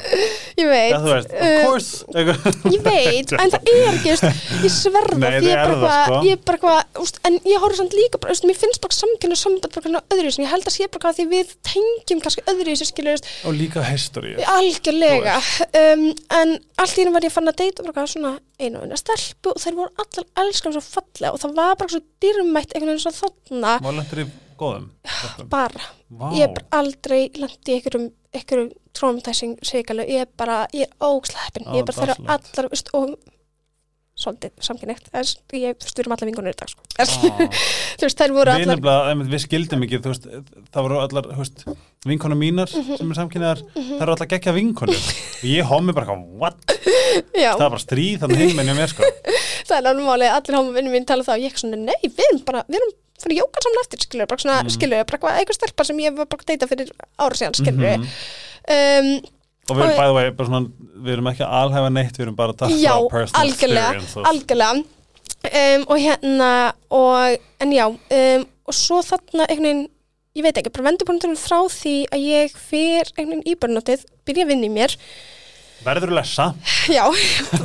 ég veit Já, þú veist, uh, of course. Eitthvað- ég veit, en það er ekki ég sverða, Nei, það er bara það, sko. ég er bara eitthvað, en ég horfði samt líka bara, mér finnst bara samkynna samband bara svona öðru sem ég held að sé bara hvað því við tengjum kannski öðru sem skilur, veist, Og líka history. algjörlega um, en allt í henni var ég fann að deyta bara svona einu og eina stelpu og þær voru allar elskan svo fallega og það var bara svo dýrmætt einhvern veginn svo þarna Var lendur í góðum? Bara, Vá. ég er aldrei lendi í einhverjum, einhverjum traumatizing svikalegu, ég er bara, ég er ógslega heppin, Ó, ég er bara þeirra allar veist, og svolítið samkynneitt ég styrum allar vingunir í dag sko. Á. þú veist, þær voru Við allar einmitt, við skildum ekki, veist, það voru allar, vinkonu mínar Mhm. sem er samkynniðar, það eru allar geggja vinkonu. Og ég homi bara, já, Það er bara stríð þannig heiminn hjá mér, sko. það er alveg málið, allir háma vinnum mín tala það og ég ekki svona, nei, við erum bara, við erum fyrir jókan saman eftir, skilur, bara svona, Mm. skilur, bara eitthvað, eitthvað stelpa sem ég var bara að deyta fyrir ára síðan, skilur, Mhm. um, Og við erum bæði vegi, bara svona, við erum ekki að alhæfa neitt, við erum bara að taka frá personal algjörlega, experience. algjörlega, um, og hérna, og, en já, um, og svo þarna einhvern veginn, ég veit ekki, bara vendupunkturinn frá því að ég fer einhvern veginn í börnótið, byrja að vinna í mér, Verður að lesa, Já,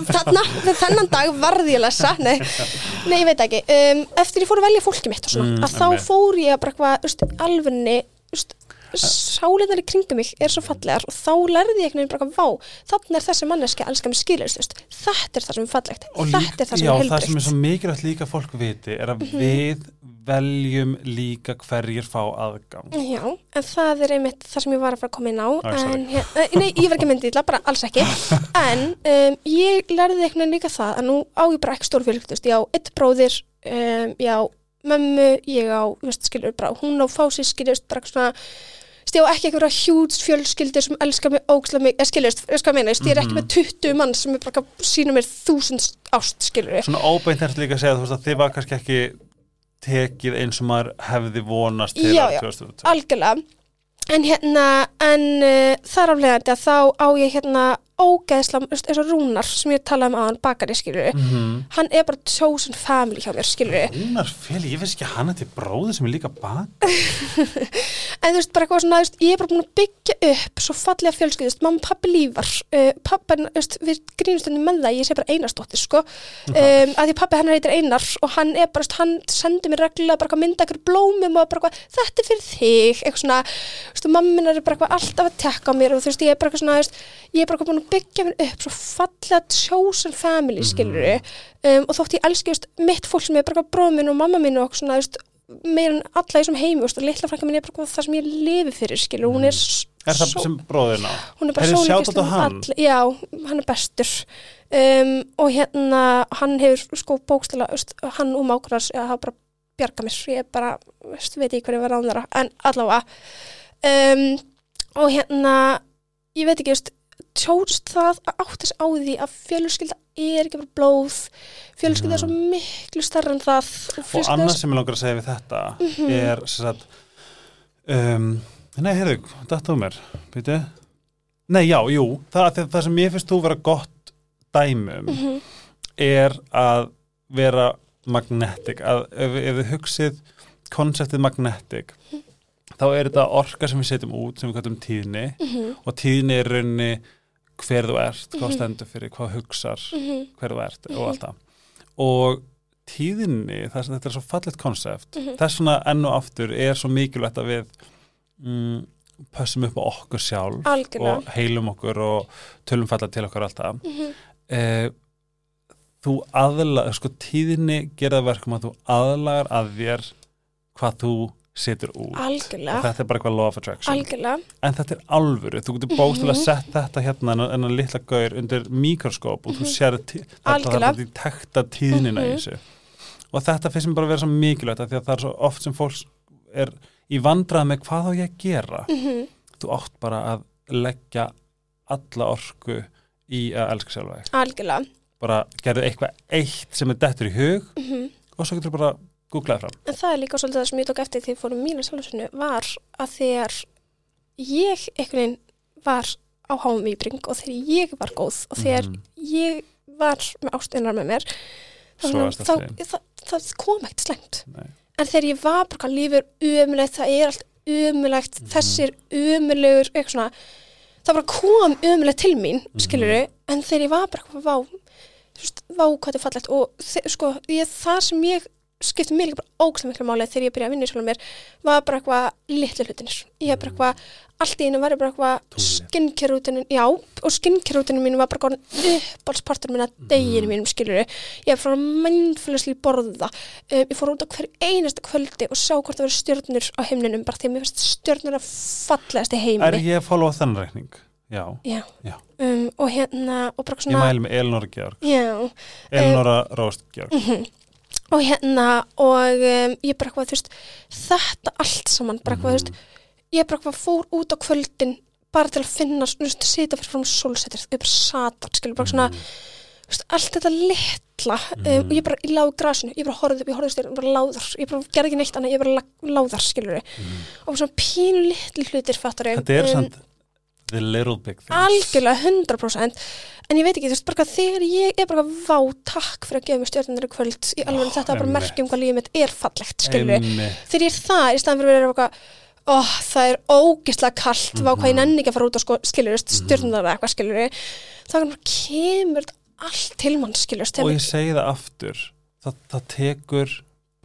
þarna, þennan dag varði ég að lesa, nei, nei, ég veit ekki, um, eftir ég fór að velja fólki mitt og svona, Mm, að þá fór ég að bara eitthvað, þú sáliðar í kringum mig er svo fallegar og þá lærði ég einhvern veginn bara vá, þannig er þessi manneski að elska mig skilist, þú veist, þetta er það sem er fallegt, og þetta líka, er það sem já, er það sem er svo mikilvægt líka fólk viti er að við veljum líka hverjir fá aðgang. Já, en það er einmitt það sem ég var að fara að koma inn á Æ, en, hérna, Nei, ég var ekki myndið illa, bara alls ekki. En um, ég lærði einhvern veginn líka það að nú á ég bara ekki stór fjölskyldust Ég á eitt bróðir, um, ég á mömmu, ég á, skilur bara hún á fási, skilur, bara svona veist, ég á ekki einhverja hjúts fjölskyldur sem elskar mig ógslega mig, veist hvað ég meina, þú veist, ég er ekki Mhm. með 20 mann sem er bara að sína mér þúsund ást, skilur Svona óbeint er líka að segja, þú veist, að þið var kannski ekki tekið eins og maður hefði vonast til Já, að já. 2020. algjörlega en hérna, en uh, þar aflegandi að þá á ég hérna ógeðsla, þú veist, eins og Rúnar sem ég talaði um aðan bakari, skilur Mhm. hann er bara chosen family hjá mér, skilur Rúnar Feli, ég veist ekki að hann er til bróði sem er líka bak. en þú veist, bara eitthvað svona, veist, ég er bara búin að byggja upp svo fallega fjölskyld, þú veist, mamma og pappi lífar uh, pappa, þú veist, við grínstundum með það ég sé bara Einarsdóttir, sko. Um, að því pappi hennar heitir Einar og hann er bara, veist, hann sendir mér reglulega bara mynda ykkur blómum og bara eitthvað, þetta er fyrir þig eitthvað svona, þú veist, minnar er bara alltaf að tekka á mér og þú veist, ég er bara eitthvað svona, þú veist, ég er bara eitthvað búin að byggja mér upp svo fallega chosen family, skilur um, og þótt ég elski, veist, mitt fólk sem er bara eitthvað bróð minn og mamma minn og svona, veist, meir en alla í þessum heimi, og litla frænka minn er bara það sem ég lifi fyrir, skilur, hún er s- Er það svo- sem bróðina? hún er bara sólíkist shoutout á hann. já, hann er bestur. Um, og hérna hann hefur sko bókstala veist, hann og mákuras hafa bara bjarga mér. Ég bara, veist, veit ekki hverju var án þeirra en allavega. Um, og hérna ég veit ekki, veist, tjóðst það að áttis á því að fjölskylda er ekki bara blóð fjölskylda er svo miklu starra en það Og fjölskylda annað er sem ég langar að segja við þetta Mhm. er sem sagt um, Nei, heyrðu, þetta um mér Býtu Nei, já, jú, það, það, sem ég finnst þú vera gott dæmum Mhm. er að vera magnetic að ef, ef við hugsið konseptið magnetic þá er þetta orka sem við setjum út sem við kallum tíðni Mhm. og tíðni er raunni hver þú ert, hvað stendur fyrir, hvað hugsar Mhm. hver þú ert og allt það og tíðinni, þess að þetta er svo fallet konsept, Mhm. þess vegna enn og aftur er svo mikilvægt að við mm, pössum upp á okkur sjálf Algjörlega. og heilum okkur og tölum falla til okkur alltaf Mhm. eh, þú aðla, sko tíðinni gera það verkum að þú aðlagar að þér hvað þú setur út og Algjörlega. þetta er bara eitthvað law of attraction Algjörlega. en þetta er alvöru, þú getur bókstæðlega sett þetta hérna en að litla gaur undir mikroskóp og þú sér tí- þetta þetta tekta tíðnina í Mhm. þessu og þetta finnst mér bara að vera svo mikilvægt af því að það er svo oft sem fólk er í vandrað með hvað á ég að gera Mhm. þú átt bara að leggja alla orku í að elska sjálfa bara gerðu eitthvað eitt sem er dettur í hug Mhm. og svo getur þú bara googlaði fram En það er líka svolítið það sem ég tók eftir því fórum mínu sjálfsögnu var að þegar ég einhvern veginn var á háum výbring og þegar ég var góð og þegar Mhm. ég var með ástinnar með mér varst þá, það það, kom ekkert slengt en þegar ég var bara lífur umulegt, það er allt umulegt Mhm. þessir eitthvað svona, það bara kom umulegt til mín, Mhm. skiluru en þegar ég var bara vá vá hvað þetta er fallegt og sko, ég, það sem ég skipti mig líka bara ógstlega miklu máli þegar ég byrjaði að vinna í sjálfum mér var bara eitthvað litlu hlutinir ég hef bara eitthvað, allt í einu var ég bara eitthvað Tunglið. skincare rútinin, já og skincare rútinin mín var bara góðan uppbólspartur minna deginu mínum skiluru ég hef frá mindfullusli borða um, ég fór út á hver einasta kvöldi og sjá hvort það verið stjörnur á heimninum bara því að mér finnst stjörnur að fallegast í Er heimni ég að followa þennan reikning? Já, já. Já. Um, og hérna og ég mæli með Elinora Georg já, Elinora Róst Georg og hérna og um, ég bara eitthvað, þú veist þetta allt saman, bara eitthvað, þú veist ég bara eitthvað fór út á kvöldin bara til að finna, þú veist, sita fyrir fram sólsetir, ég bara satan, skilur bara svona þú veist, allt þetta litla um, og ég bara, ég lág í grasinu, ég bara horfði upp ég horfði styrn, bara láðar, ég bara gerði ekki neitt annað, ég bara láðar, skilur og svona pínu litli hlutir, fattar ég Þetta er samt the little big things algjörlega 100% en ég veit ekki, þú veist, bara þegar ég er bara vá, takk fyrir að gefa mér stjórnir í kvöld í alveg, þetta er bara einmitt. merkjum hvað lífið mitt er fallegt, Einmitt. þegar ég er það, í staðan fyrir að vera eitthvað ó, það er ógislega kallt vá hvað ég nenni ekki að fara út á sko, skilur stjórnar eða eitthvað, skilur þá kemur allt til mann, skilur og ég segi það aftur það, það tekur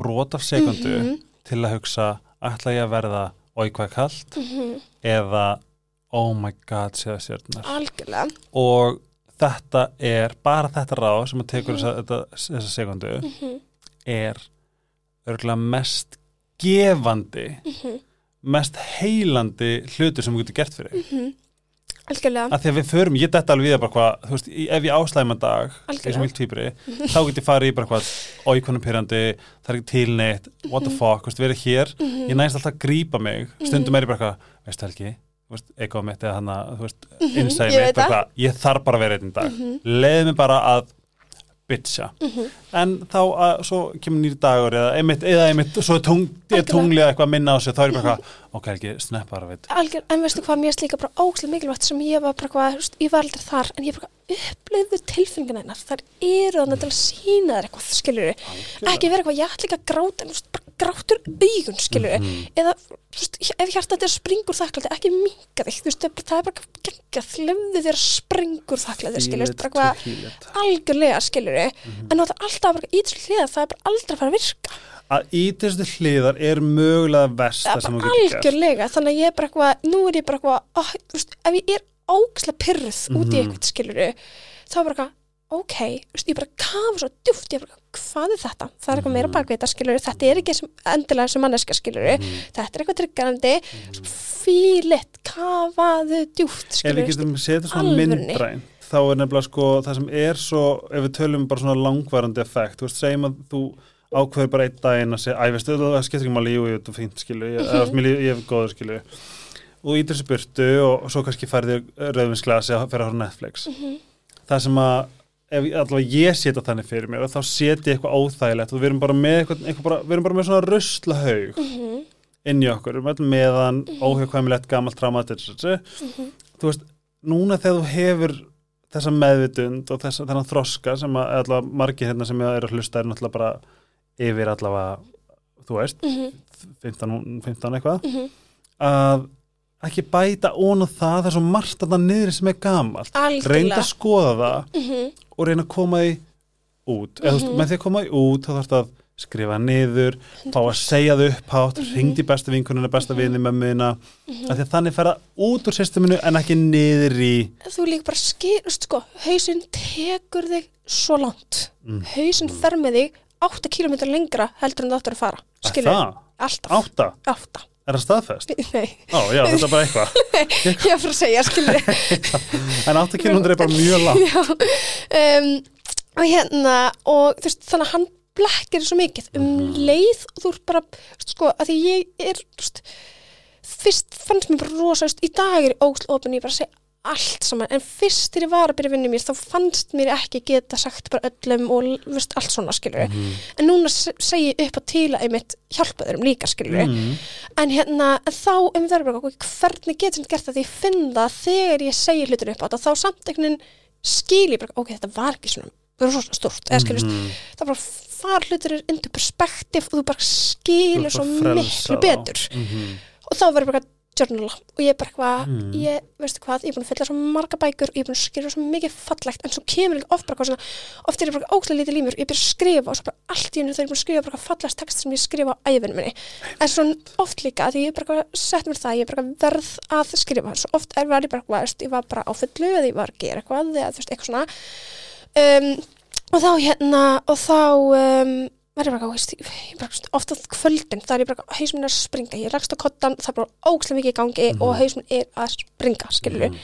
brot af sekundu Mhm. til að hugsa ætla ég að verða oi hvað er kallt Mhm. eða oh my god séða stjörnar algjörlega. Og þetta er bara þetta ráð sem að tekur þessa, þetta, þessa sekundu Mhm. er örgulega mest gefandi Mhm. mest heilandi hlutur sem þú getur gert fyrir þig. Algjörlega, að því að við förum, ég detta alveg við það bara hvað þú veist, ef ég áslæma dag eins og vilt týpri, þá get ég farið í bara hvað óíkonum pyrrandi, það er ekki til neitt what the fuck, þú veist, við erum hér ég næst alltaf að grípa mig, stundum er ég bara hvað veistu Helgi, þú egoð mitt eða hann að, ég mitt bara það. ég þarf bara að vera einn dag. Leiði mig bara að bitcha, en þá að, svo kemur nýri dagur eða einmitt, eða einmitt, svo er, tung, tunglið eitthvað að minna á sig, þá er ég bara hvað ok, Helgi, snepp bara, veit. Algjör, en veistu hvað, mér slíka bara ógislega mikilvægt sem ég var bara hvað, þú veist, ég var aldrei þar en ég bara upplifðu tilfengjana hennar. Þar eru þannig til að sína þér eitthvað skilur ekki vera eitthvað, ég ætla ekki að gráta en bara grátur augun skilur Mhm. eða, þú veist, ef hjarta þetta springur þakklæði, ekki minka þig, þú veist, það er bara- það er bara geggjað, lefðu þér springur þakklæði, skilur, bara hvað algjörlega, skilur Mhm. en það er alltaf bara í þessu hliða, það er bara aldrei að fara að virka að í þessu hliðar er mögulega verst það það sem þú getur gert algjörlega þannig að ég er bara eitthvað, nú er ég bara eitthvað ó, þú veist, ef ég er ógislega pyrruð út í Mhm. eitthvað skiluru þá er bara eitthvað, ok, þú veist, ég bara kafa svo djúft, ég bara, hvað er þetta það er eitthvað Mhm. meira bakvita skiluru, þetta er ekki endilega sem manneska skiluru, Mhm. þetta er eitthvað tryggarandi fílitt, kafaðu djúft ef við getum setja svona myndræn þá er nefnilega sko það sem er svo ef við tölum bara svona langvarandi effekt þú veist, segjum að þú ákveður bara einn daginn að segja, æ, veistu, það skiptir ekki máli jú, jú, þetta er fínt, skilu, ég, Mhm. mm -hmm. ég, ég er góður, skilu og ítir þessu burtu og svo kannski færði rauðvinsglasi að horfa á Netflix Mhm. það sem að ef allavega ég setja þannig fyrir mér þá setja ég eitthvað óþægilegt og við erum bara með eitthvað, eitthvað bara, við erum bara með svona ruslahaug Mhm, inn í okkur, við erum öll meðan óhjákvæmilegt gamalt traumatis þú veist, núna þegar þú hefur þessa meðvitund og þessa þennan þroska sem að allavega margir hérna sem eru að hlusta er náttúrulega bara yfir allavega, þú veist, mhm, 15, 15 eitthvað, mhm. að ekki bæta ón og það, það er svo margt að það niður sem er gamalt. Reynda að skoða það. Mhm, og reyna að koma því út. Eða, þú veist, Mhm. með því að koma því út, þá þarfst að skrifa niður, fá að segja þau upphátt, mm Mhm. ringdi besta vinkunina, besta Mhm. vini mömmuðina, mhm. af því að þannig fer það út úr systeminu en ekki niður í þú líka bara skýrst sko, hausinn tekur þig svo langt mm. hausinn fer með þig 8 km lengra heldur en það áttur að fara skilur, það, alltaf átta, 8, er það staðfest? nei, Ó, já, þetta er bara eitthvað. Ég er fyrir að segja skilur en átta kilómetri er bara mjög langt. Já, um, og hérna og þú veist, þannig að hann blekkir svo mikið. Um Mhm. leið og þú ert bara, sko, að því ég er þú veist, fyrst fannst mér bara rosa, þú veist, í dag er ógst opin ég bara segi allt saman, en fyrst þegar ég var að byrja að vinna mér, þá fannst mér ekki geta sagt bara öllum og veist, allt svona skilur Mhm. en núna se- segi ég upp á til að einmitt hjálpa þeim líka skilur mm. en hérna, þá einmitt verður bara ok, hvernig getur þetta gert það því ég finn það þegar ég segi hlutin upp á þetta þá samt einhvern veginn skil ég bara ok, þetta var ekki svona rosa stort eða skilur, Mhm. það bara far hlutir into perspektíf og þú bara skilur svo bara miklu betur Mhm. og þá verður bara journala og ég er bara eitthvað, Mm. ég, veistu hvað, ég er búin að fylla svo marga bækur, ég er búin að skrifa svo mikið fallegt, en svo kemur líka oft bara eitthvað svona, oft er ég bara ókslega lítið límur, ég byrja að skrifa og svo bara allt í hennu þegar ég er búin að skrifa bara fallegt text sem ég skrifa á æfinu minni, en svo oft líka því ég er bara sett mér það, ég er bara verð að skrifa, svo oft er ég bara eitthvað, ég var bara á fullu eða ég var að gera eitthvað, eða var ég bara, veist, ég bara ofta kvöldin, það er ég bara, haus minn er að springa ég lagst á kottan, það er bara ógslega mikið í gangi Mhm. og haus minn er að springa skilur Mhm.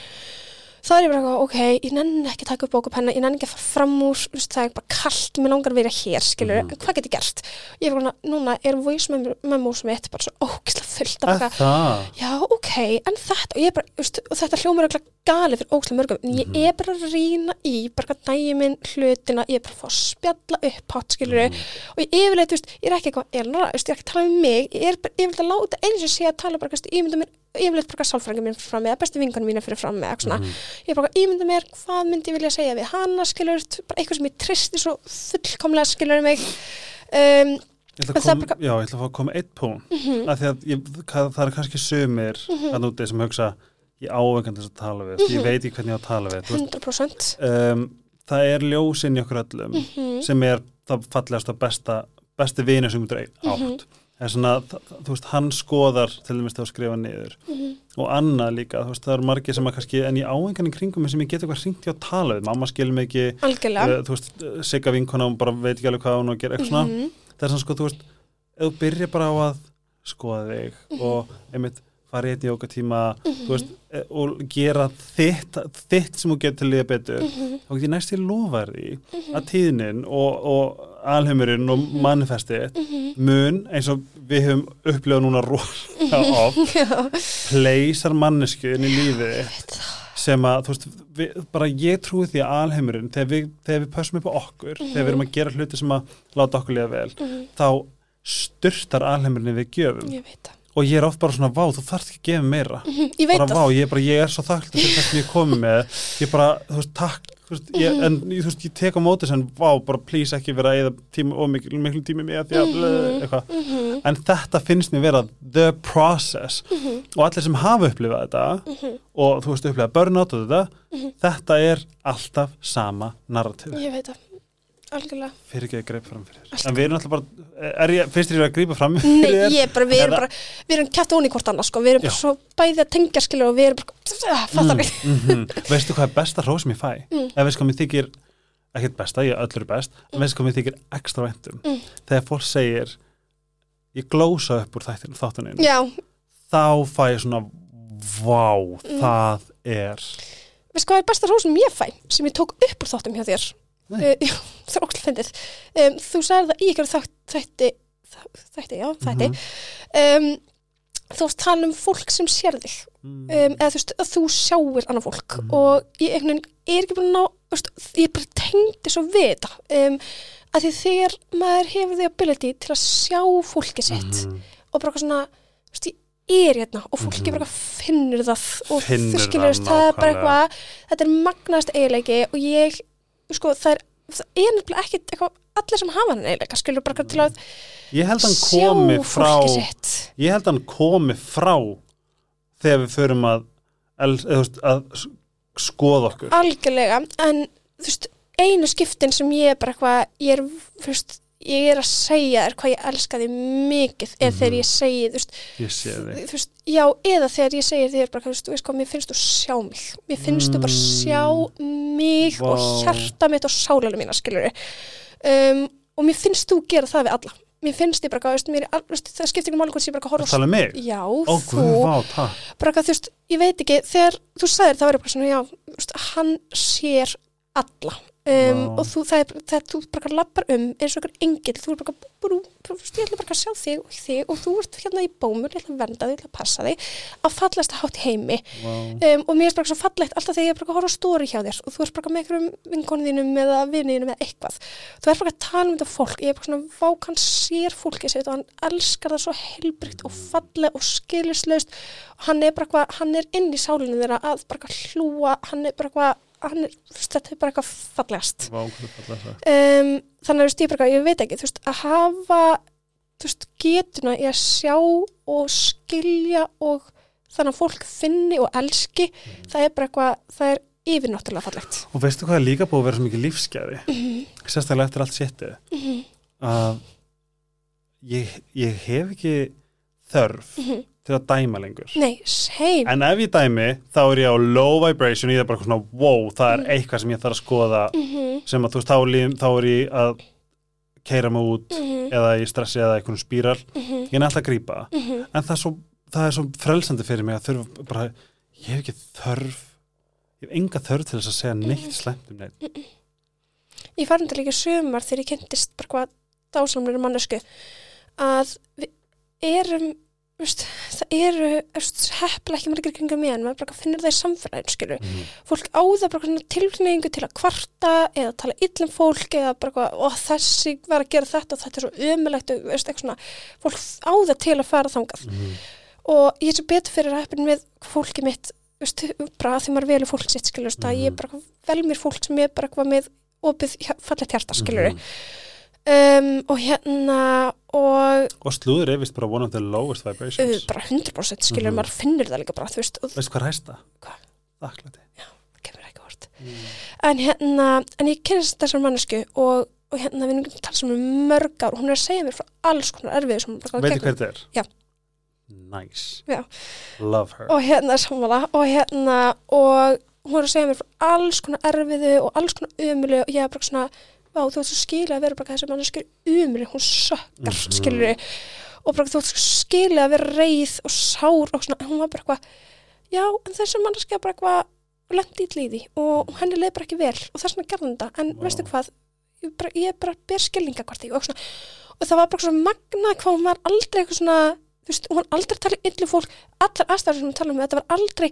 Þá er ég bara, eitthvað, ok, ég nenni ekki að taka upp bók og penna, ég nenni ekki að fara fram úr það er bara kallt, mér langar að vera hér skilur, en hvað get ég gert ég er bara, núna er voice memos mitt bara svo ógislega fullt af Er bara, það? já, ok, en þetta og, ég er bara, veist, og þetta hljómar örugglega galið fyrir ógislega mörgum, en ég Mhm. er bara að rýna í bara hvað dæmi minn hlutina ég er bara að fá að spjalla upp hátt skilur Mhm. og ég yfirleitt, veist, ég er ekki eitthvað þú veist, ég er ekki að mig ég að að yfirleitt bara sálfræðingar mín fyrir fram með, bestu vingunum mína fyrir með eitthvað svona, Mhm. ég bara að ímynda mér hvað myndi ég vilja segja við hana, skilur bara eitthvað sem ég tristi svo fullkomlega skilur mig. Um, Ég ætla að koma, bara- já, ég ætla að fá að koma eitt punkt. Mhm, af því að ég, það er kannski sumir Mhm. að núti sem hugsa ég ávegandi þess að tala við, ég Mhm. veit ekki hvernig ég á að tala við þú veist, 100% um, það er ljósinn í okkur öllum mhm, sem er það fallegast og besta besti vinur sem þú átt Er svona, þú veist, hann skoðar til dæmis að skrifa niður. Mhm, og annað líka, þú veist, það eru margir sem að kannski en ég áengan í kringum sem ég get eitthvað hringt í að tala við, mamma skilur mig ekki. Uh, þú veist, sigga vinkona og bara veit ekki alveg hvað hún að gera eitthvað svona. Mhm, það er svona sko, þú veist, ef þú byrja bara á að skoða þig Mhm. og einmitt fara í einn jóka tíma þú veist, eh, og gera þitt, þitt sem þú getur til líða betur mhm, þá get ég næst í lofa þér því að tíðnin og, og alheimurinn og manifestið mhm, mun eins og við höfum upplifað núna rosa oft já, pleysar mannesku inn í lífið þitt sem að, þú veist, við, bara ég trúi því að alheimurinn, þegar við, þegar við pössum upp á okkur, þegar við erum að gera hluti sem að láta okkur liða vel, mhm, þá styrtar alheimurinn við gjöfum. Ég veit það og ég er oft bara svona, vá, þú þarft ekki að gefa meira. Mhm, ég veit bara, það. Vá, ég bara, ég er svo þakklið fyrir það sem ég komið með. Ég bara, þú veist, takk þú veist, ég, Mhm. en þú veist, ég tek á móti sem, vá, bara please ekki vera eða tíma og miklu, miklu tími með því að Mhm. eitthvað, en þetta finnst mér vera the process. Og allir sem hafa upplifað þetta og þú veist, upplifað burnout og þetta þetta er alltaf sama narrativ ég veit það algjörlega. Fyrir ekki að greip fram fyrir Alltaf. en við erum alltaf bara, er ég, finnst þér að grípa fram Nei, fyrir þér? ég er bara, við Er erum það- bara, við erum kæft onni hvort annað, sko, við erum bara svo bæði að tengja skilur og við erum bara, fattar við. mm, mm, veistu hvað er besta hrós sem ég fæ? Mm. ef veistu hvað mér þykir ekkert besta, ég öllur er best en veistu hvað mér þykir ekstra væntum Mm. þegar fólk segir ég glósa upp úr þættinu, þáttunin Já, þá fæ Mm. er er. Uh, já, það er ókslega fyndið. Um, þú sagði það í ykkur þætti, þætti, já, þætti. Mhm. Um, þú varst að tala um fólk sem sér þig, mm. um, eða þú veist, að þú sjáir annað fólk Mhm. og ég einhvern veginn er ekki bara ná, veist, ég bara tengdi svo við þetta. Að því þegar maður hefur því ability til að sjá fólki sitt, Mhm. og bara eitthvað svona veist, ég er hérna og fólki Mhm. bara finnur það og Finnur það það er bara eitthvað þetta er magnaðast eiginleiki og ég sko það er, það er nefnilega ekkit eitthvað allir sem hafa hann eiginlega, skilur bara til að Ég held hann sjá fólki sitt. Ég held hann komi frá þegar við förum að, að skoða okkur Algjörlega, en þú veist, einu skiptin sem ég er bara eitthvað, ég er, þú veist, ég er að segja þér hvað ég elska þig mikið eða Mhm. þegar ég segi, þú veist, Ég þú veist, já, eða þegar ég segi þér bara, þú veist, þú veist hvað, mér finnst þú sjá mig. Mér finnst þú bara sjá mig og Vá. hjarta mitt og sálega mína, skilur um, og mér finnst þú gera það við alla. Mér finnst ég bara, þú veist, mér, er al- þú veist, það skiptir ekki máli hvort ég bara að Það horfa tala um mig? Já, Ó, þú, vá, bara þú veist, ég veit ekki, þegar þú sagðir það ég bara svona, já, veist, hann sér alla um, og þú, það er, það, þú bara lappar um eins og einhver engil, þú er bara, brú, brú, ég ætla bara að sjá þig og þig og þú ert hérna í bómur, ég ætla að vernda þig, ég ætla að passa þig að fallast að hátt heimi. Vá. um, og mér er bara svo fallegt alltaf þegar ég er bara að horfa stóri hjá þér og þú ert bara með einhverjum vinkonðinum eða vinninum eða eitthvað, þú ert bara að tala um þetta fólk, ég er bara svona, vák hann sér fólkið sitt og hann elskar það svo heilbrygt og falleg og skilislaust og hann er bara eitthvað, hann er inn í sálinu þeirra að bara hlúa, hann er bara eitthvað hann veist, þetta er bara eitthvað fallegast. Vá, um, þannig að bara, ég veit ekki veist, að hafa veist, getuna í að sjá og skilja og þannig að fólk finni og elski það er bara eitthvað, það er yfirnáttúrulega fallegt. Og veistu hvað er líka búið að vera svo mikið lífsgæði? Mhm. sérstaklega eftir allt séttið að ég, ég hef ekki þörf til að dæma lengur. Mhm. nei, same. En ef ég dæmi þá er ég á low vibration ég er bara svona wow, það er eitthvað sem ég þarf að skoða Mhm, sem að þú veist þá, líf- þá er ég að keira mig út mhm, eða ég stressi eða einhvern spíral. Mhm, ég er alltaf að grípa. Mhm. en það er, svo, það er svo frelsandi fyrir mig að þurfa bara, ég hef ekki þörf ég hef enga þörf til þess að segja neitt slemt um neitt ég farin til líka sumar þegar ég kynntist bara hvað dásamlega mannesku að við erum það eru hefla ekki margir kringum með en maður bara finnur það í samfélagin mm. fólk á það bara svona tilfinningu til að kvarta eða tala illum fólk eða bara og þessi var að gera þetta og þetta er svo ömulegt og eitthvað svona, fólk á það til að fara þangað Mm. og ég er svo betur fyrir heppin með fólki mitt veist, bara að því maður velur fólk sitt skilur mm. Mhm. ég er bara vel mér fólk sem er bara eitthvað með opið fallegt hjarta skilur Mhm. um, og hérna og og slúður er vist bara one of the lowest vibrations bara 100% skilur Mhm. maður finnur það líka bara þú veist það veistu hvað hæsta? Hvað? Þakklæti vort en hérna, en ég kynast þessar mannesku og, og hérna við erum ekki að tala sem um mörg ár hún er að segja mér frá alls konar erfið sem hún bara veitu hver þetta er? Já. nice Já. love her og hérna sammála og hérna og hún er að segja mér frá alls konar erfiðu og alls konar umulu og ég er bara svona, vá þú ert svo skilja að vera bara þessi mannesku umulu, hún sökkar mm skilur og bara þú ert svo skilja að vera reið og sár og svona, hún var bara eitthvað já, en þessi manneski er bara eitthvað lendi í líði og henni leið bara ekki vel og þess vegna gerði þetta, en Vá. veistu hvað ég bara, ég bara ber skilninga hvort því og, svona, og það var bara svona magna hvað hún var aldrei eitthvað svona þú veist, hún var aldrei talið yllu fólk. Allar aðstæður sem hún tala um, þetta var aldrei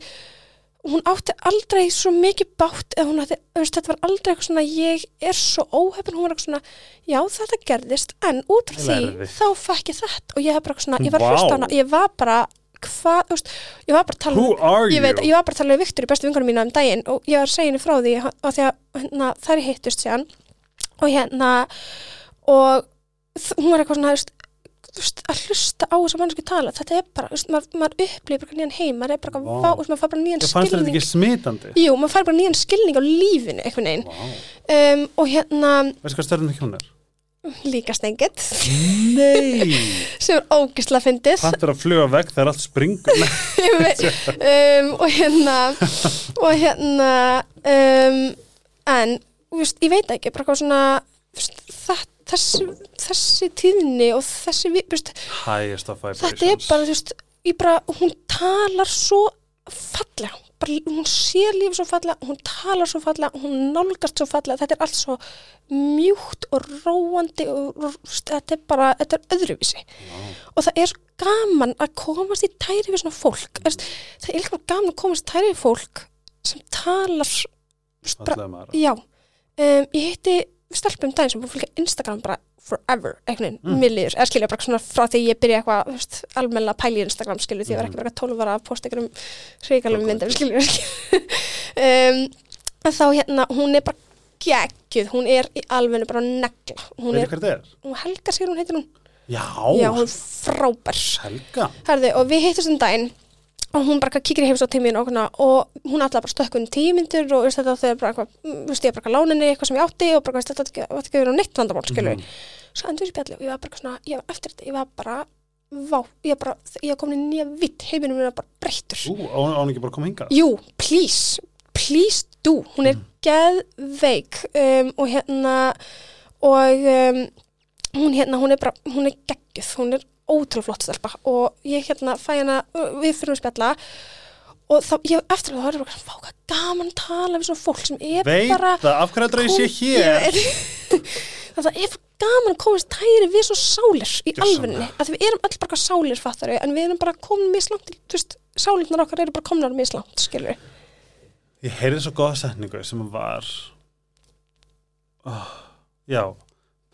hún átti aldrei svo mikið bátt eða hún átti, veist, þetta var aldrei eitthvað svona ég er svo óhefn, hún var eitthvað svona já, þetta gerðist, en út Ég því lærði. þá fekk ég þetta og ég var bara svona, ég var wow. hlusta á hana, ég var bara hvað, þú veist, ég var bara að tala um ég veit, ég var bara að tala við Viktor í bestu vingunum mína um daginn og ég var henni frá því og því að hérna, þær hittust síðan og hérna og hún var eitthvað svona þú veist, að hlusta á þess að mannsku tala. Þetta er bara, veist, maður, maður upplifir nýjan heim maður er bara, wow. vá, veist, maður fær bara nýjan ég fannst þetta skilning. ekki smitandi? Jú, maður fær bara nýjan skilning á lífinu einhvern veginn. Wow. um, og hérna veistu hvað störnum hún er? líka stengið nei! Sem er ógisla fyndið. Það er að fluga veg þegar allt springur. Um, og hérna og hérna um, en veist, ég veit ekki bara svona það, þessi, þessi tíðni og þessi veist, þetta er bara, veist, bara hún talar svo fallega bara, hún sér líf svo fallega hún talar svo fallega, hún nálgast svo fallega þetta er allt svo mjúkt og róandi og veist, þetta er bara, þetta er öðruvísi. Vá. og það er gaman að komast í tæri við svona fólk veist, það er gaman að komast í tæri við fólk sem talar bara, já um, ég hitti stelpum daginn sem búið að fylgja Instagram bara forever, einhvern Mm. veginn, millir eða skilja bara svona frá því ég byrja eitthvað almennilega að pæla í Instagram skilju því ég var ekki bara 12 ára að posta einhverjum hrigalum myndum skilju um, þá hérna, hún er bara geggjuð, hún er í alvegni bara negla, hún er, er? hún Helga sér hún heitir hún, Já, já hún er frábær. Helga. Herði, og við hittum um daginn og hún bara kíkir í heims á tímin og, og hún alltaf bara stökkun tímyndur og veist, þetta þegar bara eitthvað, mm, veist, ég bara láninni eitthvað sem ég átti og bara veist, þetta ekki- var ekki verið á neitt vandamál, skilur Mhm. svo endur við spjalli og ég var bara svona, ég var eftir þetta, ég var bara vá, ég bara, ég var komin í nýja vitt, heiminum mér bara breyttur Ú, á á hún ekki bara koma hingað? Jú, please, please do hún er geðveik um, og hérna og um, hún hérna, hún er bara hún er geggjuð, hún er ótrúlega flott stelpa og ég hérna fæ hana við fyrir að spjalla og þá, ég eftir að það var bara, fá hvað gaman að tala við svona fólk sem er Veit bara það, af heldur að ég sé hér? það er gaman að komast tæri við svo sálir í alfunni að við erum öll bara sálir fattari en við erum bara komin mislangt til, þú veist, sálirnar okkar eru bara komnar mislangt, skilur Ég heyrði svo góða setningu sem var oh, Já,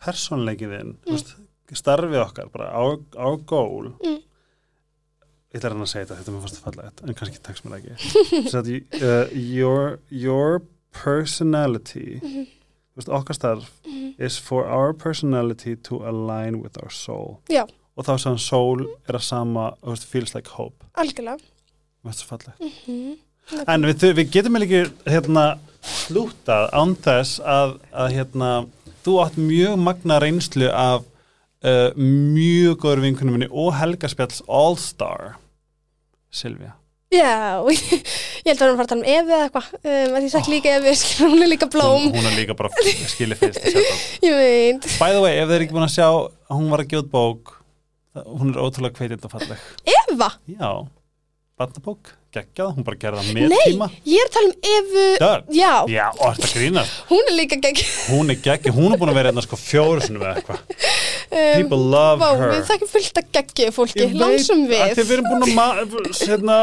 persónleikin þinn Mm. Mm. starfið okkar, bara á, á gól Mm. Ég ætla að að segja þetta, þetta er mér fannst fallegt en kannski tekst mér ekki you, uh, your, your personality Mhm. þú veist, okkar starf is for our personality to align with our soul Já, og þá sem soul er að sama veist, feels like hope algjörlega Mér finnst það fallegt mm. En við, við getum ekki hérna slútað án þess að, að hérna, þú átt mjög magna reynslu af uh, mjög góður vinkunum minni og Helga Spjalls All-Star Silvía. Já, ég held að við erum að tala um Efi eða eitthvað um, að ég þekk líka Efi, hún er líka blóm Hún, hún er líka bara skilið fyrst. Ég veit By the way, ef þið er ekki búin að sjá að hún var að gjóð bók, hún er ótrúlega kveitind og falleg. Eva? Já, barnabók, geggjað, hún bara gerði það með Nei, tíma. ég er að tala um Evu Dörr. Já, Já, og þetta grínast. hún er líka gegg Hún er geggjað, hún er búin að vera hérna sko fjóru sinni með eitthvað. um, People love Vá, her. við þekkjum fullt að geggju fólki, að við Því við erum búin að hérna,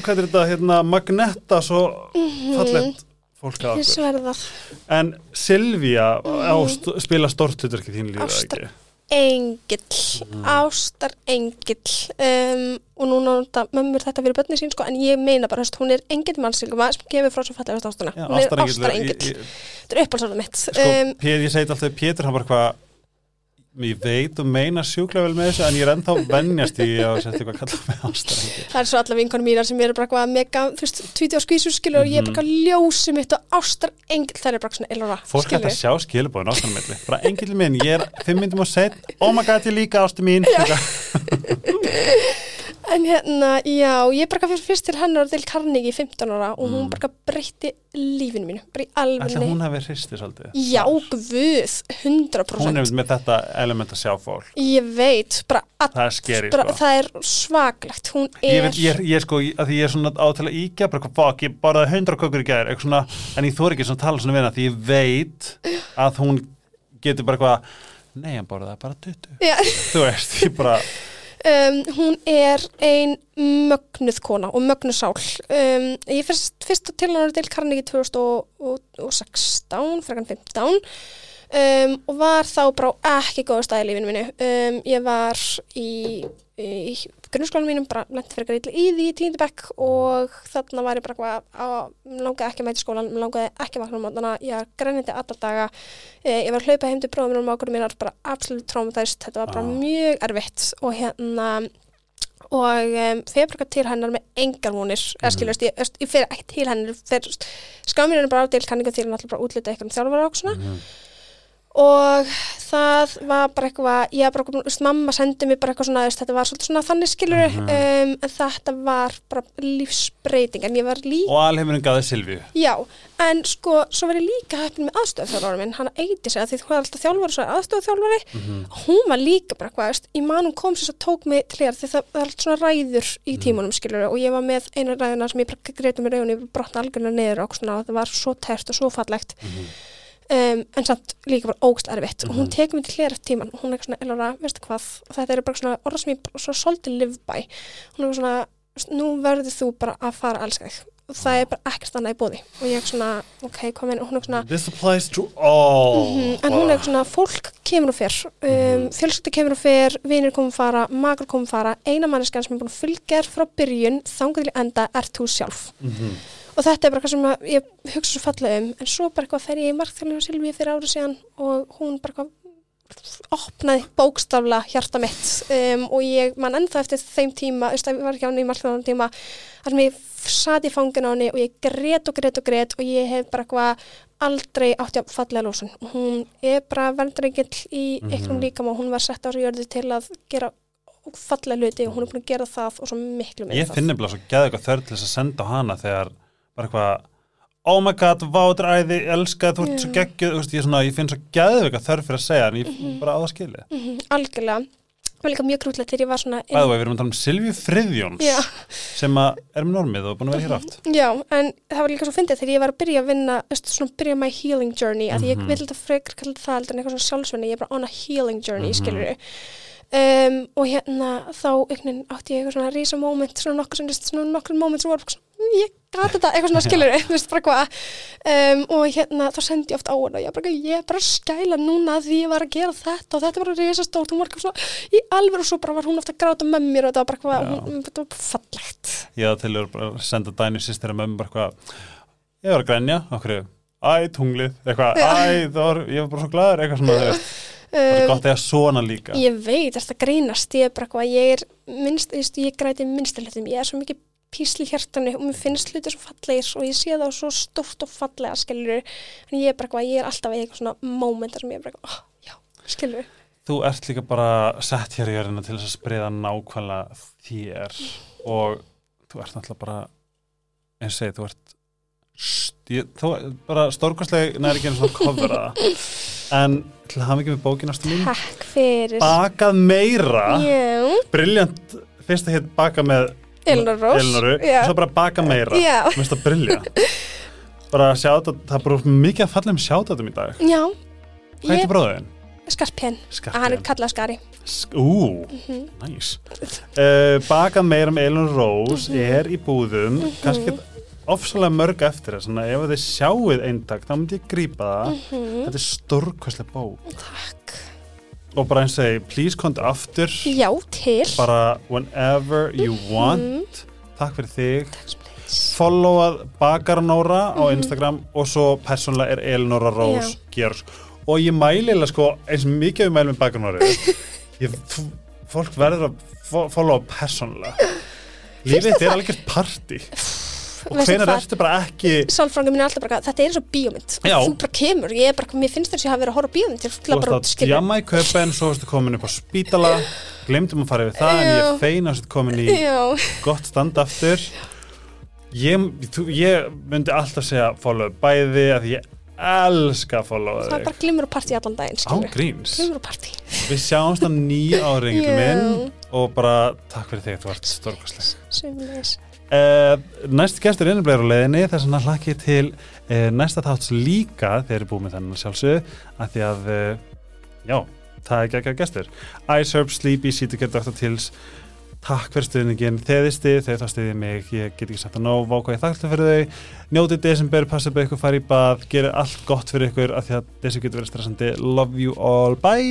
hvað er þetta, hérna, magnetta svo fallegt fólk að okkur. En Silvía á st spila þín lífið Ástar- ekki. Engill, Mm. ástar engill um, og núna mömmur þetta fyrir börni sín sko, en ég meina bara, veist, hún er engill mannsilguma sem gefur frá svo fallega ástuna hún er ástar ég- engill ég- þetta er uppálsarða mitt Sko, um, Pétur, ég segi alltaf, Pétur hann bara hvað ég veit og meina sjúklega vel með þessu en ég er ennþá vennjast í að setja eitthvað að kalla með ástarengi. það er svo alla vinkonum mínar sem eru bara mega, þú veist, tvíti á skvísu skilur og ég er bara eitthvað ljósi mitt og ástar engill það er bara svona elora Fólk hægt að sjá skilubóðin ástæðan milli. Bara engill minn, ég er fimm myndum og set, oh my god, ég líka ástu mín. En hérna, já, ég bara fyrir fyrst til hennar til Carnegie í 15 ára og hún Mm. bara breytti lífinu mínu, bara í Ætla alvegni. hún hafi hristi svolítið. Já, guð, 100%. Hún er með þetta element að sjá fólk. Ég veit, bara, að, Það er skeri, bara sko. það er svaklegt, hún er... Ég veit, ég ég sko, að því ég er svona á til að íkja, bara hvað, fuck, ég borðaði hundra kökur í gæðir, eitthvað svona, en ég þóri ekki svona tala svona við hana, því ég veit að hún getur bara eitthvað, nei, hann borðaði bara 20. Já, Þú veist, ég bara, um, hún er ein mögnuð kona og mögnuð sál. Um, ég fyrst, fyrst til hennar til Carnegie 2016, frekan 15 um, og var þá bara á ekki góða staði í lífinu mínu. Um, ég var í, í grunnskólanum mínum, bara lenti fyrir illa í því í tíundabekk og þarna var ég bara eitthvað að, langaði ekki að mæta skólan, langaði ekki að vakna á mótana, ég var grænindi alla daga, eh, ég var að hlaupa heim til bróðum mínum og okkur mínar bara absolutt traumatæst, þetta var bara Ah. mjög erfitt og hérna og um, fer bara til hennar með engar vonir, eða Mhm. skiljast, ég, ég fer ekki til hennar, skamir hennar bara á til kanningu til hann alltaf bara útlita eitthvað um þjálfara og svona Mhm. Og það var bara eitthvað ég var bara, þú veist, mamma sendi mér bara eitthvað svona, þú þetta var svolítið svona þannig skilur Mhm. um, en þetta var bara lífsbreyting, en ég var líka og alheimurinn gaði Silvíu. Já, en sko, svo var ég líka heppin með aðstöðþjálfara minn, hann eiti sig að því þú er alltaf þjálfari, svo er aðstöðþjálfari Mhm. hún var líka bara hvað, veist, í hún kom sér svo tók mig til hér því það það er allt svona ræður í tímunum skilur og ég var með eina ræðuna sem ég svona, um, en samt líka bara ógst erfitt. Og hún tekur mig til eftir tíman og hún er eitthvað svona, Elora, veistu hvað? Og þetta er bara svona orða sem ég bara svo svolítið live by. Hún er svona, nú verður þú bara að fara að elska þig. Og það er bara ekkert annað í bóði og ég er svona, ok, hvað meina, hún er svona This applies to all. Mhm, en hún er svona, fólk kemur og fer. Um, Mhm. fjölskyldi kemur og fer, vinir komum fara makar komum fara, eina manneskan sem er búin að fylgja þér frá byrjun, þangar til enda, ert þú sjálf. Mhm. og og þetta er bara eitthvað sem ég hugsa svo fallega um. En svo bara eitthvað fer ég í markþjálfinu og Silvíu fyrir árið síðan og hún bara eitthvað opnaði bókstafla hjarta mitt. Um, og ég man ennþá eftir þeim tíma, ég var ekki á henni í markþjálfinu tíma, þar sem ég sat í fangin á henni og ég grét og grét og grét og ég hef bara eitthvað aldrei átti að fallega lósun og hún er bara verndrengill í Mhm. einhverjum líkama og hún var sett á sig jörði til að gera fallega hluti og hún er búin að gera það og svo miklu meira Ég finn nefnilega svo geða eitthvað þörð til þess að senda hana þegar bara eitthvað oh my god, vá, þetta er æði, ég elska þú ert svo geggjuð, veist, ég, svona, ég finn svo eitthvað þörð fyrir að segja, en ég bara á það skilið Mhm, algjörlega. Það var líka mjög grútlegt þegar ég var svona Bæðu, við erum að tala um Silvíu Friðjóns já, sem er með normið og búin að vera hér aft já, en það var líka svo fyndið þegar ég var að byrja að vinna veist, svona byrja my healing journey að ég Mhm. vil þetta frekar kalla það heldur en eitthvað svona sjálfsvenni ég er bara on a healing journey, Mhm. skilur um, og hérna þá einhvern átti ég eitthvað svona rísa moment svona nokkur, svona, svona nokkur moment sem voru svona, "Mm, ég gata þetta, eitthvað svona skilur þú veist bara hvað um, og hérna þá sendi ég oft á hana og ég bara, ég er bara að skæla núna að því ég var að gera þetta og þetta var rísa stórt, hún var eitthvað svona í alveg og svo bara var hún ofta að gráta með mér og þetta var bara hvað, Já. hún, þetta var fallegt. Ég á til að bara senda Dæni sýstir að mömmu bara eitthvað ég var að grænja, okkur æ, tunglið, eitthvað, Já. æ, það var ég var bara svo glaður, eitthvað svona, þú það er um, gott að eiga svona líka. Ég veit, þetta grínast, ég er bara eitthvað, ég er minnst, þú ég græti minnst hlutum, ég er svo mikið písli í hjartanu og mér finnst hluti svo fallegir og ég sé það svo stórt og fallega, skilur, en ég er bara eitthvað, ég er alltaf í eitthvað svona momentar sem ég er bara eitthvað, oh, já, skilur. Þú ert líka bara sett hér í jörðina til þess að spriða nákvæmlega þér og þú ert náttúrulega bara eins og segi, þú ert st- þú ert bara stórkostleg næri ekki eins og kofra en til að hafa ekki með bókinastu mín? Takk fyrir. bakað meira. Briljant, fyrst að hétt baka með Elinor Já. svo bara baka meira mér finnst það briljant bara sjáta, það er bara mikið að falla um sjátatum í dag Já, hvað heitir bróðin? skarpén, hann er kallað skari. Sk- Ú, Mhm. næs uh, Bakað meira með Elon Rose Mhm. er í búðum kannski ofsalega mörg eftir það svona ef þið sjáuð eintak þá myndi ég grípa það Mhm. þetta er stórkvæslega bók Takk. Og bara eins og segi, please konti aftur Já, til. bara whenever you Mhm. want. Takk fyrir þig. Followað Bakarnóra á Mhm. Instagram og svo persónlega er Elinora Rose Georg og ég mæli eða sko eins og mikið við mælum f- fólk verður að fo- followa persónlega lífið þetta er algjört party og hvenar ertu bara ekki Sálfrangum minn er alltaf bara, þetta er eins og bíómynd. Já. þú bara kemur, ég er bara, mér finnst þess að ég hafa verið að horfa bíómynd til þú að bara varst að djama í köpen svo varstu komin upp á spítala. Glemdum að fara yfir það en ég Já. er fein að þú komin í já, gott stand aftur. Ég, þú, ég myndi alltaf segja follow bæði að ég elska að followa það er þig. bara glimur og partí allan daginn, á skilur gríns. Glimur og partí. Við sjáumst á nýja áringil Já. minn og bara takk fyrir þig, þú ert stórkastleg Sömulegis. Uh, næsti gestur er innablegur á leiðinni þess vegna hlakki ég til uh, næsta þátts líka þegar búið með þennan sjálfsög að því að uh, já, það er ekki gestur. Iceherb, Sleepy, Citygate, Dr. Tills takk fyrir stuðningin, stið þegar það stiðið mig, ég get ekki sagt að nóg váka ég þakktu fyrir þau, njótið desember passið upp ykkur, farið í bað, gerir allt gott fyrir ykkur að því að þessu getur verið stressandi. Love you all, bye